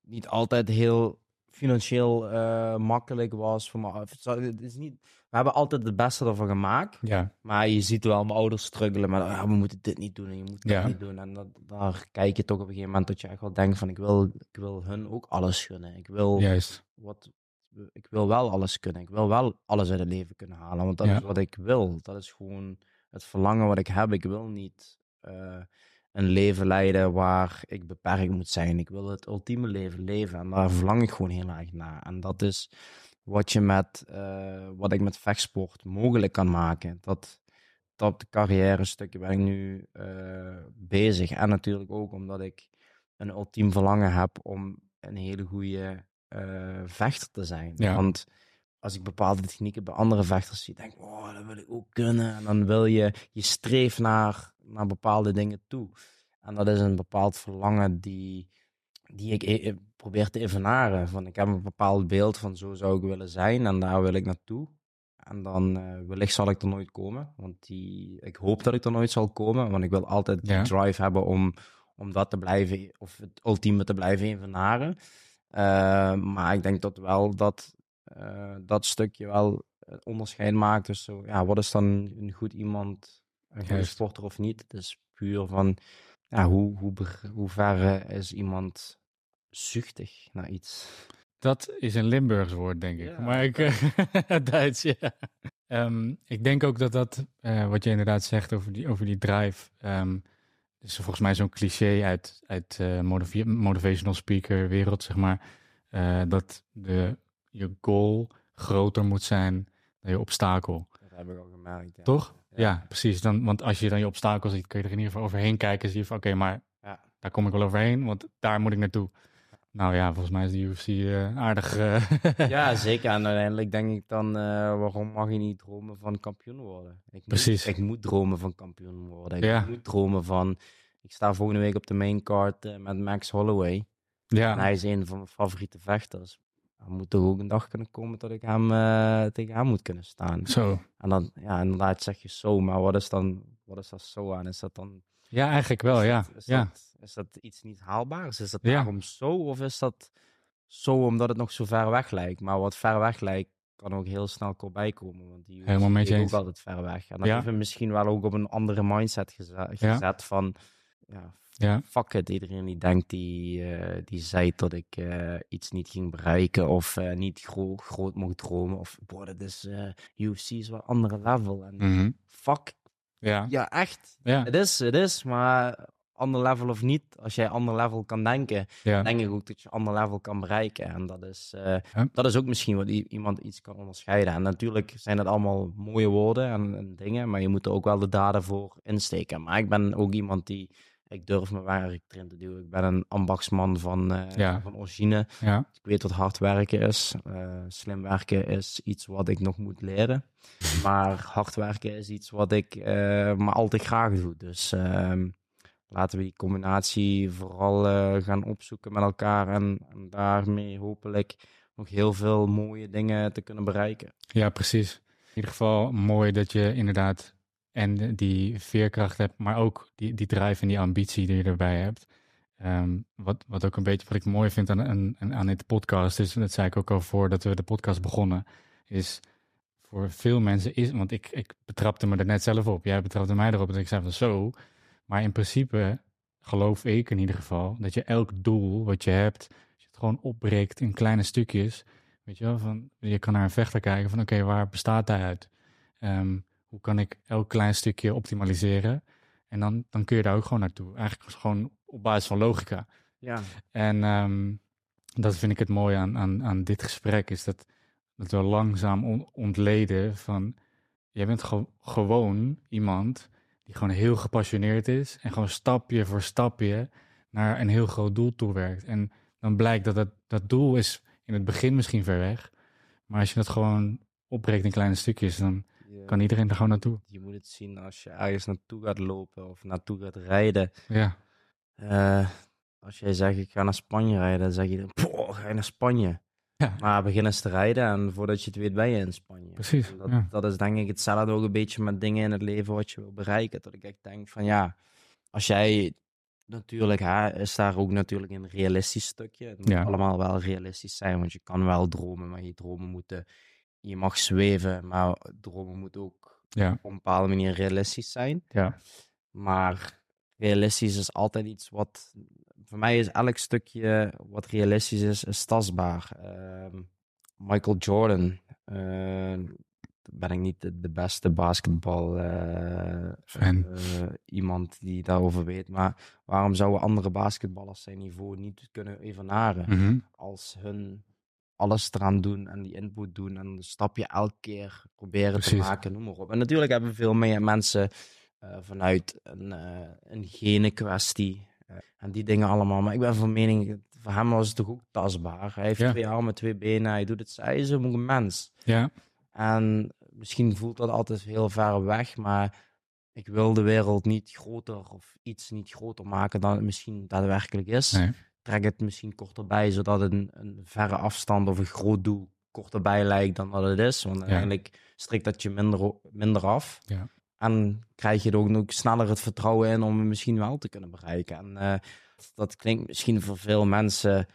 niet altijd heel financieel eh, makkelijk was. Voor me. Het is niet, we hebben altijd het beste ervan gemaakt. Ja. Maar je ziet wel mijn ouders struggelen met, ja, we moeten dit niet doen en je moet dat Ja. niet doen. En dat, daar kijk je toch op een gegeven moment dat je echt wel denkt van, ik wil, ik wil hun ook alles gunnen. Ik wil, Juist. wat, ik wil wel alles kunnen. Ik wil wel alles uit het leven kunnen halen. Want dat Ja. is wat ik wil. Dat is gewoon het verlangen wat ik heb. Ik wil niet eh, een leven leiden waar ik beperkt moet zijn. Ik wil het ultieme leven leven. En daar verlang ik gewoon heel erg naar. En dat is wat je met, eh, wat ik met vechtsport mogelijk kan maken. Dat, dat carrière stukje ben ik nu eh, bezig. En natuurlijk ook omdat ik een ultiem verlangen heb om een hele goede eh, vechter te zijn. Ja. Want als ik bepaalde technieken bij andere vechters zie, denk ik, oh, dat wil ik ook kunnen. En dan wil je, je streeft naar, naar bepaalde dingen toe. En dat is een bepaald verlangen die, die ik e- probeer te evenaren. Van, ik heb een bepaald beeld van zo zou ik willen zijn en daar wil ik naartoe. En dan uh, wellicht zal ik er nooit komen. Want die, ik hoop dat ik er nooit zal komen. Want ik wil altijd die Ja. drive hebben om, om dat te blijven, of het ultieme te blijven evenaren. Eh, maar ik denk dat wel dat eh, dat stukje wel het onderscheid maakt. Dus zo, ja, wat is dan een goed iemand, een goede sporter of niet? Het is puur van, ja, hoe, hoe, hoe ver eh, is iemand zuchtig naar iets? Dat is een Limburgs woord, denk ik. Ja, maar ik, eh, Duits, ja. Ehm, ik denk ook dat dat, eh, wat je inderdaad zegt over die, over die drive, ehm is volgens mij zo'n cliché uit, uit eh, motivi- motivational speaker wereld, zeg maar, eh, dat de, je goal groter moet zijn dan je obstakel. Dat heb ik al gemerkt. Ja. Toch? Ja, precies. Dan, want als je dan je obstakel ziet, kun je er in ieder geval overheen kijken. Zie je van, oké, maar Ja. daar kom ik wel overheen, want daar moet ik naartoe. Nou ja, volgens mij is de UFC eh, aardig. eh, Ja, zeker. En uiteindelijk denk ik dan, eh, waarom mag je niet dromen van kampioen worden? Ik moet, Precies. Ik moet dromen van kampioen worden. Ik Ja. moet dromen van... Ik sta volgende week op de main card eh, met Max Holloway. En ja, hij is een van mijn favoriete vechters. Er moet toch ook een dag kunnen komen dat ik hem tegen hem moet kunnen staan. zo. En dan, ja, inderdaad zeg je zo, maar wat is dan, wat is dat zo aan? Is dat dan... Ja, eigenlijk wel, is ja. dat- is, ja. dat, is dat iets niet haalbaars? Is dat Ja. daarom zo? Of is dat zo omdat het nog zo ver weg lijkt? Maar wat ver weg lijkt, kan ook heel snel voorbij komen. Want die Helemaal met je ligt eens. ook altijd ver weg. En dat Ja. heeft hem misschien wel ook op een andere mindset geze- gezet van... Ja, Ja. fuck it, iedereen die denkt die, eh, die zei dat ik eh, iets niet ging bereiken of eh, niet gro- groot mocht dromen. Of, boah, dat is, UFC is wel een andere level. En Mhm. fuck, ja. ja echt, het is, het is, maar ander level of niet, als jij ander level kan denken, Ja. denk ik ook dat je ander level kan bereiken. En dat is, eh, Ja. dat is ook misschien wat iemand iets kan onderscheiden. En natuurlijk zijn het allemaal mooie woorden en, en dingen, maar je moet er ook wel de daden voor insteken. Maar ik ben ook iemand die, ik durf mijn werk erin te doen. Ik ben een ambachtsman van, eh, Ja. van origine. Ja. Ik weet wat hard werken is. Eh, slim werken is iets wat ik nog moet leren. Maar hard werken is iets wat ik maar altijd graag doe. Dus ehm, laten we die combinatie vooral eh, gaan opzoeken met elkaar. En, en daarmee hopelijk nog heel veel mooie dingen te kunnen bereiken. Ja, precies. In ieder geval mooi dat je inderdaad en die veerkracht hebt, maar ook die, die drive en die ambitie die je erbij hebt. Ehm, wat, wat ook een beetje wat ik mooi vind aan, aan, aan- dit podcast is, dat zei ik ook al voordat we de podcast begonnen, is voor veel mensen is, want ik, ik betrapte me er net zelf op, jij betrapte mij erop en ik zei van zo, maar in principe geloof ik in ieder geval dat je elk doel wat je hebt, als je het gewoon opbreekt in kleine stukjes, Weet je wel, van, je kan naar een vechter kijken van oké, waar bestaat hij uit? Ehm, hoe kan ik elk klein stukje optimaliseren? En dan, dan kun je daar ook gewoon naartoe. Eigenlijk gewoon op basis van logica. Ja, En ehm, dat vind ik het mooie aan, aan, aan dit gesprek, is dat, dat we langzaam on- ontleden van, jij bent ge- gewoon iemand die gewoon heel gepassioneerd is en gewoon stapje voor stapje naar een heel groot doel toewerkt. En dan blijkt dat dat, dat doel is in het begin misschien ver weg, maar als je dat gewoon opbreekt in kleine stukjes, dan kan iedereen er gewoon naartoe. je moet het zien als je ergens naartoe gaat lopen of naartoe gaat rijden. Ja, Eh, als jij zegt, ik ga naar Spanje rijden, dan zeg je, "Poh, ga je naar Spanje? Ja. Maar begin eens te rijden en voordat je het weet ben je in Spanje. Precies, En Dat, ja. dat is denk ik hetzelfde ook een beetje met dingen in het leven wat je wil bereiken. Dat ik echt denk van ja, als jij natuurlijk, hè, is daar ook natuurlijk een realistisch stukje. Het moet Ja. allemaal wel realistisch zijn, want je kan wel dromen, maar je dromen moeten, je mag zweven, maar dromen moeten ook ja, op een bepaalde manier realistisch zijn. ja, Maar realistisch is altijd iets wat. Voor mij is elk stukje wat realistisch is, is tastbaar. Ehm, Michael Jordan. eh, ben ik niet de, de beste basketbal eh, eh, iemand die daarover weet. Maar waarom zouden andere basketballers zijn niveau niet kunnen evenaren? mhm, Als hun alles eraan doen en die input doen en een stapje elke keer proberen te maken, noem maar op. En natuurlijk hebben veel meer mensen vanuit een, eh een gene kwestie en die dingen allemaal. Maar ik ben van mening, voor hem was het toch ook tastbaar. Hij heeft Ja. twee armen, twee benen, hij doet het, hij is een mens. ja, En misschien voelt dat altijd heel ver weg, maar ik wil de wereld niet groter of iets niet groter maken dan het misschien daadwerkelijk is. nee, trek het misschien korter bij, zodat een, een verre afstand of een groot doel korter bij lijkt dan wat het is. Want uiteindelijk strikt dat je minder, minder af. Ja. En krijg je er ook, ook sneller het vertrouwen in om het misschien wel te kunnen bereiken. En eh, dat klinkt misschien voor veel mensen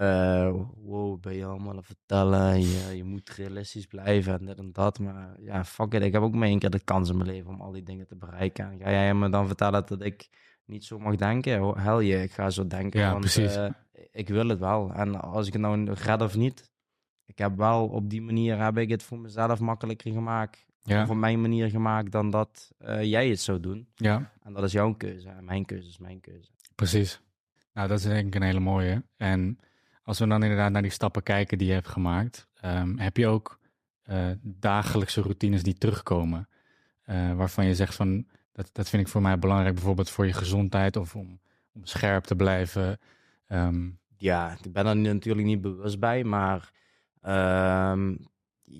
uh, wow, ben je allemaal aan het vertellen, je, je moet realistisch blijven en dit en dat. Maar ja, fuck it, ik heb ook maar één keer de kans in mijn leven om al die dingen te bereiken. En ga jij me dan vertellen dat ik niet zo mag denken? Hel je, ik ga zo denken, ja, want precies. Uh, ik wil het wel. En als ik het nou red of niet, ik heb wel op die manier heb ik het voor mezelf makkelijker gemaakt. Ja. Op mijn manier gemaakt dan dat uh, jij het zou doen. Ja. En dat is jouw keuze. En mijn keuze is mijn keuze. Precies. Nou, dat is denk ik een hele mooie. En als we dan inderdaad naar die stappen kijken die je hebt gemaakt, um, heb je ook uh, dagelijkse routines die terugkomen. Uh, waarvan je zegt van, dat, dat vind ik voor mij belangrijk, bijvoorbeeld voor je gezondheid of om, om scherp te blijven. Um, ja, ik ben er natuurlijk niet bewust bij, maar um,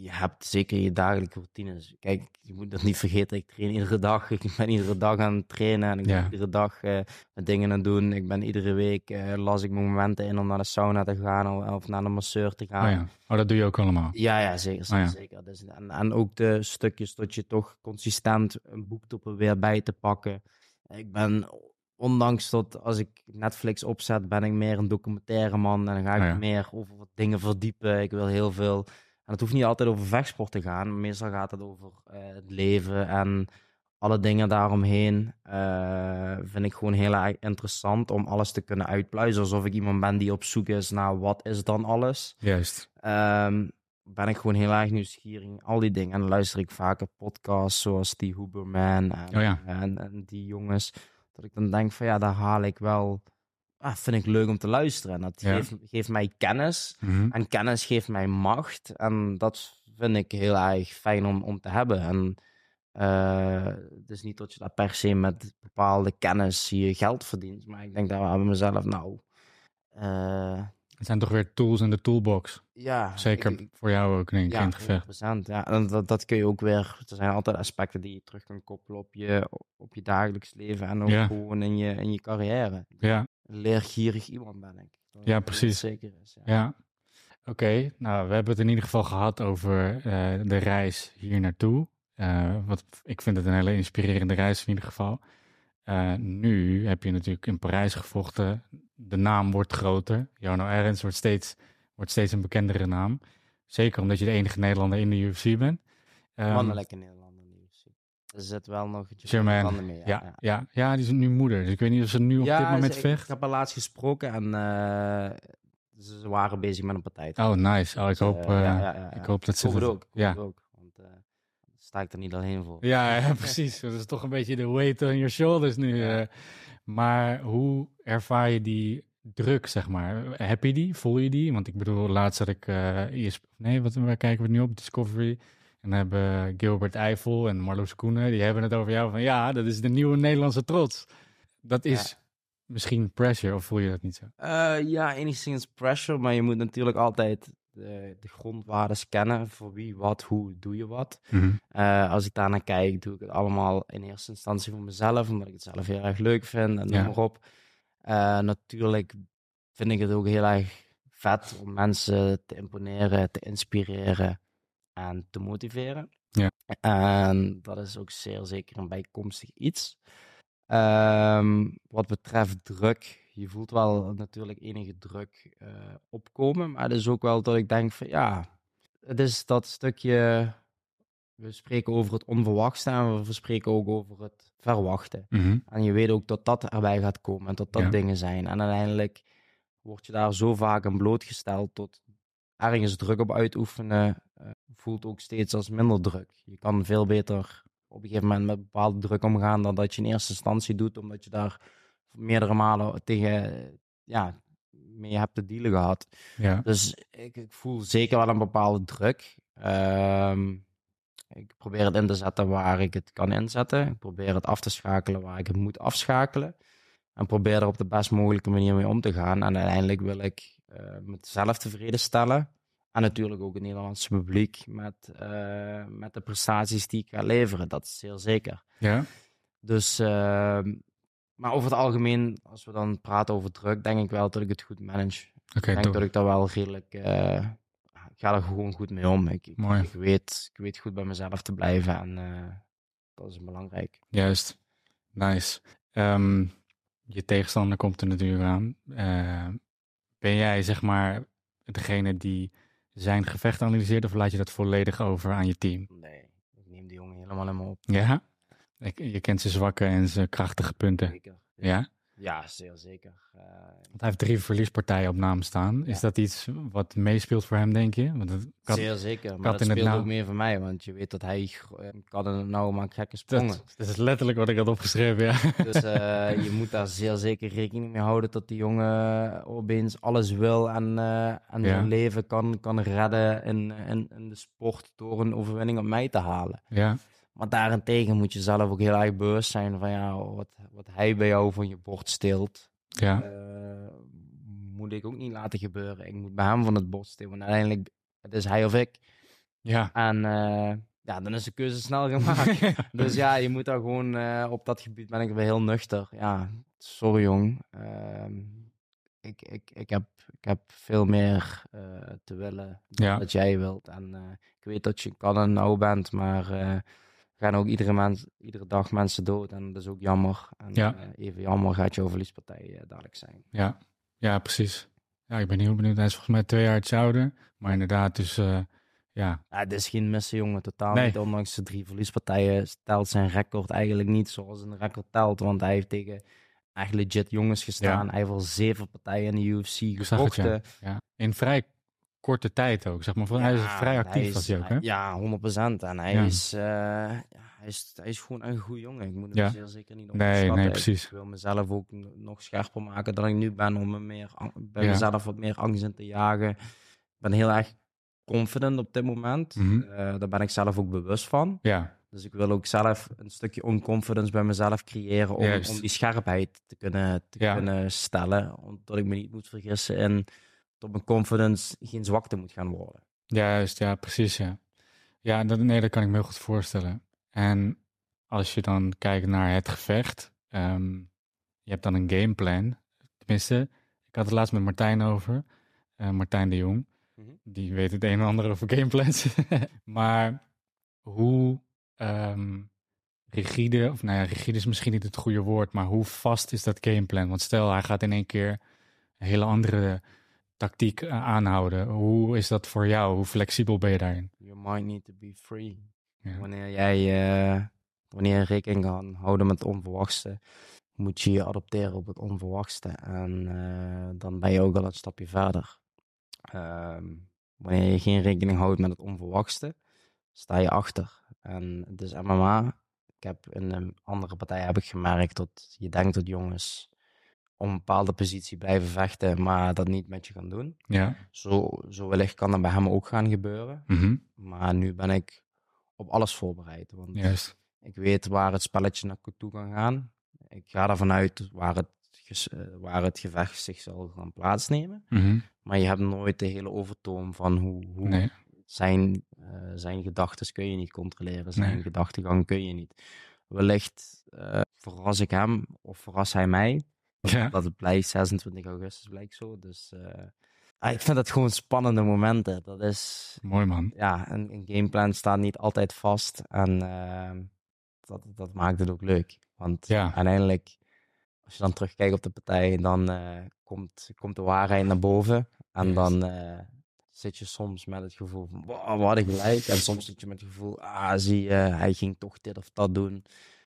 je hebt zeker je dagelijkse routines. Kijk, je moet dat niet vergeten. Ik train iedere dag. Ik ben iedere dag aan het trainen. En ik Ja. ben iedere dag eh, dingen aan het doen. Ik ben iedere week, eh, las ik mijn momenten in om naar de sauna te gaan of, naar de masseur te gaan. oh ja, oh, dat doe je ook allemaal. Ja, ja, zeker. Oh ja. zeker. Dus, en, en ook de stukjes dat je toch consistent een boek te proberen bij te pakken. Ik ben, ondanks dat als ik Netflix opzet, ben ik meer een documentaire man. En dan ga ik Oh ja. meer over wat dingen verdiepen. Ik wil heel veel... En het hoeft niet altijd over vechtsport te gaan. Meestal gaat het over eh, het leven en alle dingen daaromheen. eh, vind ik gewoon heel erg interessant om alles te kunnen uitpluizen. Alsof ik iemand ben die op zoek is naar wat is dan alles. Juist. Ehm, ben ik gewoon heel erg nieuwsgierig in al die dingen. En dan luister ik vaker podcasts zoals die Huberman en, Oh ja. en, en die jongens. Dat ik dan denk van ja, daar haal ik wel... Ah, vind ik leuk om te luisteren. En dat Ja. geeft, geeft mij kennis. Mhm. En kennis geeft mij macht. En dat vind ik heel erg fijn om, om te hebben. En het is niet dat je daar per se met bepaalde kennis je geld verdient. Maar ik denk dat we mezelf nou... eh, Het zijn toch weer tools in de toolbox. ja, Zeker ik- voor jou ook, denk ik, in ja, het gevecht. 100%. Ja, en dat, dat kun je ook weer. Er zijn altijd aspecten die je terug kan koppelen op je, op je dagelijks leven en ook Ja. gewoon in je, in je carrière. Ja, leergierig iemand ben ik. Ja, precies. Zeker is. Ja. ja. Oké, nou, we hebben het in ieder geval gehad over eh, de reis hier naartoe. Eh, wat, ik vind het een hele inspirerende reis in ieder geval. Eh, nu heb je natuurlijk in Parijs gevochten. De naam wordt groter. Jarno Ernst wordt steeds, wordt steeds een bekendere naam. Zeker omdat je de enige Nederlander in de UFC bent. Ehm, Mannelijke Nederlander in de UFC. Er zit wel nog een mee. ja, ja. Ja, die is nu moeder. Dus ik weet niet of ze nu op Ja, dit moment ze- vecht. Ik heb haar laatst gesproken en eh, ze waren bezig met een partij. Oh, nice. Oh, ik, Dus, hoop, eh, ja, ja, ja, ik ja. hoop dat ze... Ik hoop het ook. Ja. het ook. Sta ik er niet alleen voor. Ja, ja, precies. Dat is toch een beetje de weight on your shoulders nu. Ja. eh. Maar hoe ervaar je die druk, zeg maar? Heb je die? Voel je die? Want ik bedoel, laatst had ik... eh ES nee, wat, waar kijken we nu op? Discovery. En dan hebben Gilbert Eiffel en Marloes Koenen... die hebben het over jou van... ja, dat is de nieuwe Nederlandse trots. Dat is misschien pressure, of voel je dat niet zo? Eh, ja, enigszins pressure, maar je moet natuurlijk altijd de, de grondwaarden kennen. Voor wie, wat, hoe doe je wat. Eh, als ik daarnaar kijk, doe ik het allemaal in eerste instantie voor mezelf, omdat ik het zelf heel erg leuk vind en noem Ja. maar op. Eh, natuurlijk vind ik het ook heel erg vet om mensen te imponeren, te inspireren en te motiveren. Ja. En dat is ook zeer zeker een bijkomstig iets. Ehm, wat betreft druk, je voelt wel natuurlijk enige druk eh, opkomen, maar het is ook wel dat ik denk van ja, het is dat stukje, we spreken over het onverwachte en we spreken ook over het verwachten. Mhm. En je weet ook dat dat erbij gaat komen en dat dat Ja. dingen zijn. En uiteindelijk word je daar zo vaak aan blootgesteld tot ergens druk op uitoefenen, eh, voelt ook steeds als minder druk. Je kan veel beter op een gegeven moment met bepaalde druk omgaan dan dat je in eerste instantie doet, omdat je daar meerdere malen tegen, ja, mee hebt te dealen gehad. Ja. Dus ik, ik voel zeker wel een bepaalde druk. Ehm, ik probeer het in te zetten waar ik het kan inzetten. Ik probeer het af te schakelen waar ik het moet afschakelen. En probeer er op de best mogelijke manier mee om te gaan. En uiteindelijk wil ik eh mezelf tevreden stellen. En natuurlijk ook het Nederlandse publiek met, eh, met de prestaties die ik ga leveren. Dat is heel zeker. Ja? Dus ehm, maar over het algemeen, als we dan praten over druk, denk ik wel dat ik het goed manage. Oké, ik denk top. dat ik daar wel redelijk... eh, ik ga er gewoon goed mee om. Ik, ik, Mooi. ik weet, ik weet goed bij mezelf te blijven en eh, dat is belangrijk. Juist. Nice. Ehm, je tegenstander komt er natuurlijk aan. Eh, ben jij zeg maar degene die zijn gevecht analyseert of laat je dat volledig over aan je team? Nee, ik neem die jongen helemaal in me op. Ja? Je kent zijn zwakke en zijn krachtige punten. Zeker. Ja? Ja, zeer zeker. Eh, Want hij heeft drie verliespartijen op naam staan. Is dat iets wat meespeelt voor hem, denk je? Want het, zeer zeker. Maar dat speelt ook meer voor mij, want je weet dat hij eh, kan het nauw maar gekke dat, sprongen. dat is letterlijk wat ik had opgeschreven, ja. Dus eh, je moet daar zeer zeker rekening mee houden dat die jongen opeens alles wil en, eh, en Ja. zijn leven kan, kan redden in, in, in de sport door een overwinning op mij te halen. ja. Maar daarentegen moet je zelf ook heel erg bewust zijn van ja, wat, wat hij bij jou van je bord steelt. Ja, eh, moet ik ook niet laten gebeuren. Ik moet bij hem van het bord stelen. Want uiteindelijk, het is hij of ik. ja. En eh, ja, dan is de keuze snel gemaakt. dus ja, je moet daar gewoon, eh, op dat gebied ben ik weer heel nuchter. Ja, sorry jong. Ehm, ik, ik, ik, heb, ik heb veel meer te willen dan Ja. dat jij wilt. En ik weet dat je kan en nou bent, maar gaan ook iedere, mens, iedere dag mensen dood. En dat is ook jammer. En Ja. eh, even jammer gaat jouw verliespartij eh, dadelijk zijn. Ja, ja, precies. Ja, ik ben heel benieuwd. Hij is volgens mij twee jaar ouder. Maar inderdaad, dus eh, ja, Ja, het is geen missen, jongen. Totaal Nee. niet. Ondanks de drie verliespartijen telt zijn record eigenlijk niet zoals een record telt. Want hij heeft tegen echt legit jongens gestaan. Ja. Hij heeft al zeven partijen in de UFC het, gevochten. ja. In vrij korte tijd ook, zeg maar. Voor- hij is vrij actief, was hij ook, hè? Ja, 100%. En hij, Ja. is, ja, hij, is, hij is gewoon een goede jongen. Ik moet hem Ja. zeer zeker niet Nee, onderschatten. nee, Ik precies. wil mezelf ook nog scherper maken dan ik nu ben. Om me meer, bij mezelf wat meer angst in te jagen. Ik ben heel erg confident op dit moment. Eh, daar ben ik zelf ook bewust van. Ja, Dus ik wil ook zelf een stukje onconfidence bij mezelf creëren om, om die scherpheid te kunnen, te kunnen stellen. Omdat ik me niet moet vergissen in dat mijn confidence geen zwakte moet gaan worden. juist, ja, precies, ja. Ja, dat, nee, dat kan ik me heel goed voorstellen. En als je dan kijkt naar het gevecht, ehm, je hebt dan een gameplan. Tenminste, ik had het laatst met Martijn over, eh, Martijn de Jong. Mhm. Die weet het een en ander over gameplans. maar hoe ehm, rigide, of nou ja, rigide is misschien niet het goede woord, maar hoe vast is dat gameplan? Want stel, hij gaat in één keer een hele andere tactiek eh, aanhouden. Hoe is dat voor jou? Hoe flexibel ben je daarin? Your mind need to be free. Ja. Wanneer jij eh, wanneer je rekening kan houden met het onverwachte, moet je je adopteren op het onverwachte. En eh, dan ben je ook al een stapje verder. Ehm, wanneer je geen rekening houdt met het onverwachte, sta je achter. En is MMA. Ik heb in een andere partij heb ik gemerkt dat je denkt dat jongens om een bepaalde positie blijven vechten, maar dat niet met je gaan doen. Ja. Zo, zo wellicht kan dat bij hem ook gaan gebeuren. Mhm. Maar nu ben ik op alles voorbereid. Want Juist. ik weet waar het spelletje naartoe kan gaan. Ik ga ervan uit waar het, eh, waar het gevecht zich zal gaan plaatsnemen. Mhm. Maar je hebt nooit de hele overtoom van hoe, hoe Nee. zijn, eh, zijn gedachten kun je niet controleren. Zijn Nee. gedachtegang kun je niet. Wellicht eh, verras ik hem of verras hij mij. Ja. Dat het blijkt 26 augustus blijkt zo. Dus eh, ah, ik vind dat gewoon spannende momenten. Dat is Mooi man. ja, een, een gameplan staat niet altijd vast. En ehm, dat, dat maakt het ook leuk. Want Ja. uiteindelijk, als je dan terugkijkt op de partij, dan eh, komt, komt de waarheid naar boven. En Yes. dan eh, zit je soms met het gevoel van, wow, wat had ik gelijk. En soms zit je met het gevoel, ah, zie je, hij ging toch dit of dat doen.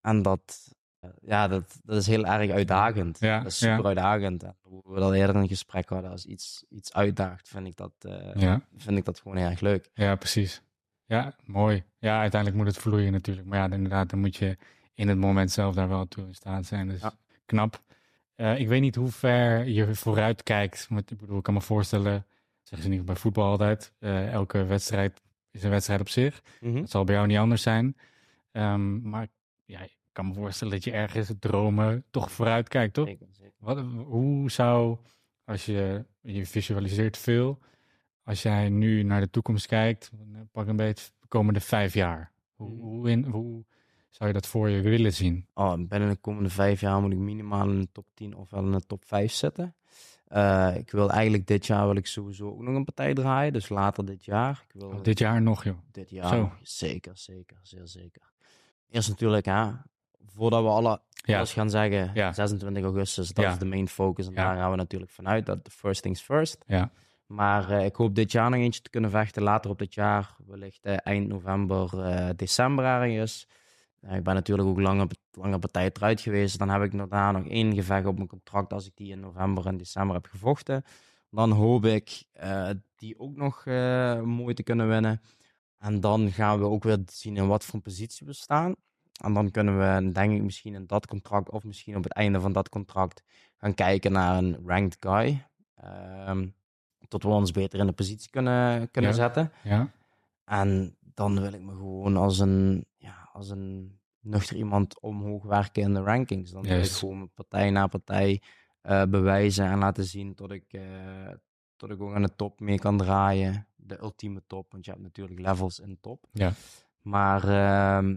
En dat, ja, dat, dat is heel erg uitdagend. Ja, dat is ja. super uitdagend. En hoe we dat eerder in een gesprek hadden, als iets, iets uitdaagt, vind ik dat... eh, Ja. vind ik dat gewoon heel erg leuk. Ja, precies. Ja, mooi. Ja, uiteindelijk moet het vloeien natuurlijk. Maar ja, inderdaad, dan moet je in het moment zelf daar wel toe in staat zijn. Dus knap. Eh, ik weet niet hoe ver je vooruit kijkt. Want ik bedoel, ik kan me voorstellen, zeggen ze niet bij voetbal altijd, eh, elke wedstrijd is een wedstrijd op zich. Dat zal bij jou niet anders zijn. Ehm, maar ja, kan me voorstellen dat je ergens dromen toch vooruit kijkt, toch? Zeker, zeker. Wat, hoe zou, als je, je visualiseert veel, als jij nu naar de toekomst kijkt, pak een beetje de komende vijf jaar. Hoe, Mhm. hoe, in, hoe zou je dat voor je willen zien? Oh, binnen de komende vijf jaar moet ik minimaal in de top 10 of wel in de top 5 zitten. Uh, ik wil eigenlijk dit jaar wil ik sowieso ook nog een partij draaien. Dus later dit jaar. Ik wil, oh, dit jaar nog, joh. Dit jaar Zo. zeker, zeker, zeer zeker. Eerst natuurlijk, hè, voordat we alle ja. alles gaan zeggen, ja. 26 augustus, dat is de main focus. En daar gaan we natuurlijk vanuit, dat de first things first. Ja. Maar uh, ik hoop dit jaar nog eentje te kunnen vechten. Later op dit jaar, wellicht uh, eind november, uh, december ergens. ik ben natuurlijk ook lange, lange partij eruit geweest. Dan heb ik daarna nog één gevecht op mijn contract als ik die in november en december heb gevochten. Dan hoop ik die ook nog mooi te kunnen winnen. En dan gaan we ook weer zien in wat voor positie we staan. En dan kunnen we, denk ik, misschien in dat contract of misschien op het einde van dat contract gaan kijken naar een ranked guy. Um, tot we ons beter in de positie kunnen, kunnen zetten. Ja. En dan wil ik me gewoon als een, ja, als een nuchter iemand omhoog werken in de rankings. Dan wil ik gewoon partij na partij uh, bewijzen en laten zien tot ik, uh, tot ik ook aan de top mee kan draaien. De ultieme top, want je hebt natuurlijk levels in top. Ja. Maar uh,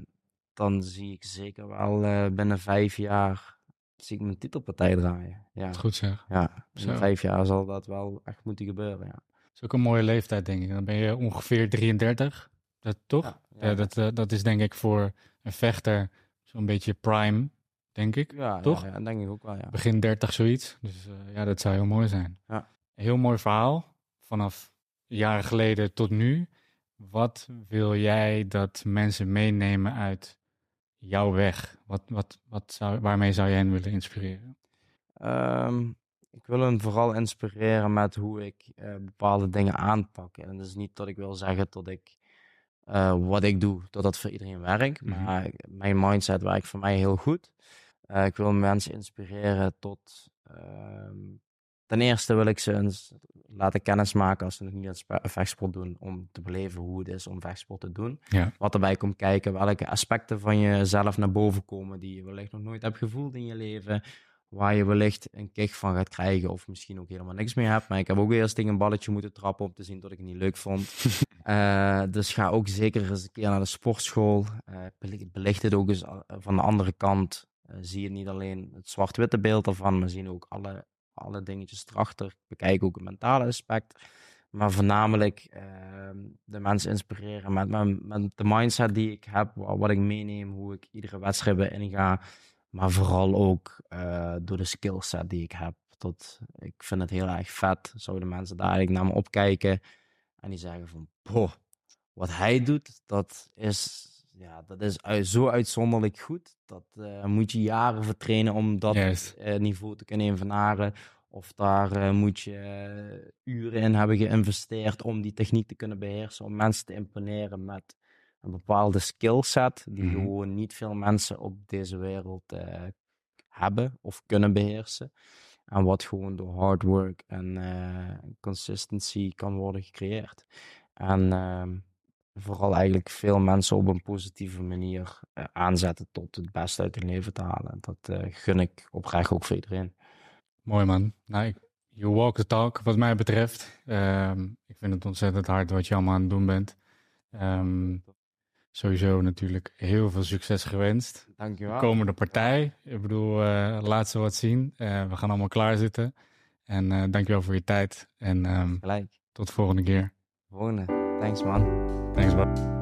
dan zie ik zeker wel uh, binnen vijf jaar zie ik mijn titelpartij draaien. Ja. Goed zeg. Ja, in vijf jaar zal dat wel echt moeten gebeuren, ja. Dat is ook een mooie leeftijd, denk ik. Dan ben je ongeveer 33, dat, toch? Ja, dat, uh, dat is denk ik voor een vechter zo'n beetje prime, denk ik. Ja, toch? Ja, denk ik ook wel, ja. Begin 30 zoiets. Dus uh, ja, dat zou heel mooi zijn. Ja. Heel mooi verhaal. Vanaf jaren geleden tot nu. Wat wil jij dat mensen meenemen uit jouw weg? Wat, wat, wat zou, waarmee zou je hen willen inspireren? Um, ik wil hen vooral inspireren met hoe ik uh, bepaalde dingen aanpak. En dat is niet dat ik wil zeggen dat ik uh, wat ik doe, dat dat voor iedereen werkt. Mm -hmm. Maar mijn mindset werkt voor mij heel goed. Uh, ik wil mensen inspireren tot ehm, Ten eerste wil ik ze eens laten kennismaken als ze nog niet aan vechtsport doen, om te beleven hoe het is om vechtsport te doen. Ja. Wat erbij komt kijken, welke aspecten van jezelf naar boven komen die je wellicht nog nooit hebt gevoeld in je leven, waar je wellicht een kick van gaat krijgen of misschien ook helemaal niks meer hebt. Maar ik heb ook eerst tegen een balletje moeten trappen om te zien dat ik het niet leuk vond. uh, dus ga ook zeker eens een keer naar de sportschool. Uh, belicht het ook eens eh, van de andere kant. Uh, zie je niet alleen het zwart-witte beeld ervan, maar zien ook alle alle dingetjes erachter. Bekijk ook het mentale aspect. Maar voornamelijk uh, de mensen inspireren met, met, met, de mindset die ik heb, wat ik meeneem, hoe ik iedere wedstrijd in ga. Maar vooral ook uh, door de skillset die ik heb. Tot, ik vind het heel erg vet. Zouden mensen daar eigenlijk naar me opkijken en die zeggen van, boh, wat hij doet, dat is ja, dat is zo uitzonderlijk goed. Dat uh, moet je jaren voor trainen om dat uh, niveau te kunnen evenaren. Of daar uh, moet je uren in hebben geïnvesteerd om die techniek te kunnen beheersen. Om mensen te imponeren met een bepaalde skillset. Die mm -hmm. gewoon niet veel mensen op deze wereld hebben of kunnen beheersen. En wat gewoon door hard work en consistency kan worden gecreëerd. En ehm, vooral eigenlijk veel mensen op een positieve manier uh, aanzetten tot het beste uit hun leven te halen. Dat uh, gun ik oprecht ook voor iedereen. Mooi man. Nou, you walk the talk wat mij betreft. Um, ik vind het ontzettend hard wat je allemaal aan het doen bent. Um, sowieso natuurlijk heel veel succes gewenst. Dankjewel. Komende partij. Ik bedoel, uh, laat ze wat zien. we gaan allemaal klaarzitten. En dankjewel voor je tijd. En um, Gelijk. tot de volgende keer. Volgende. Thanks man. Thanks, bud.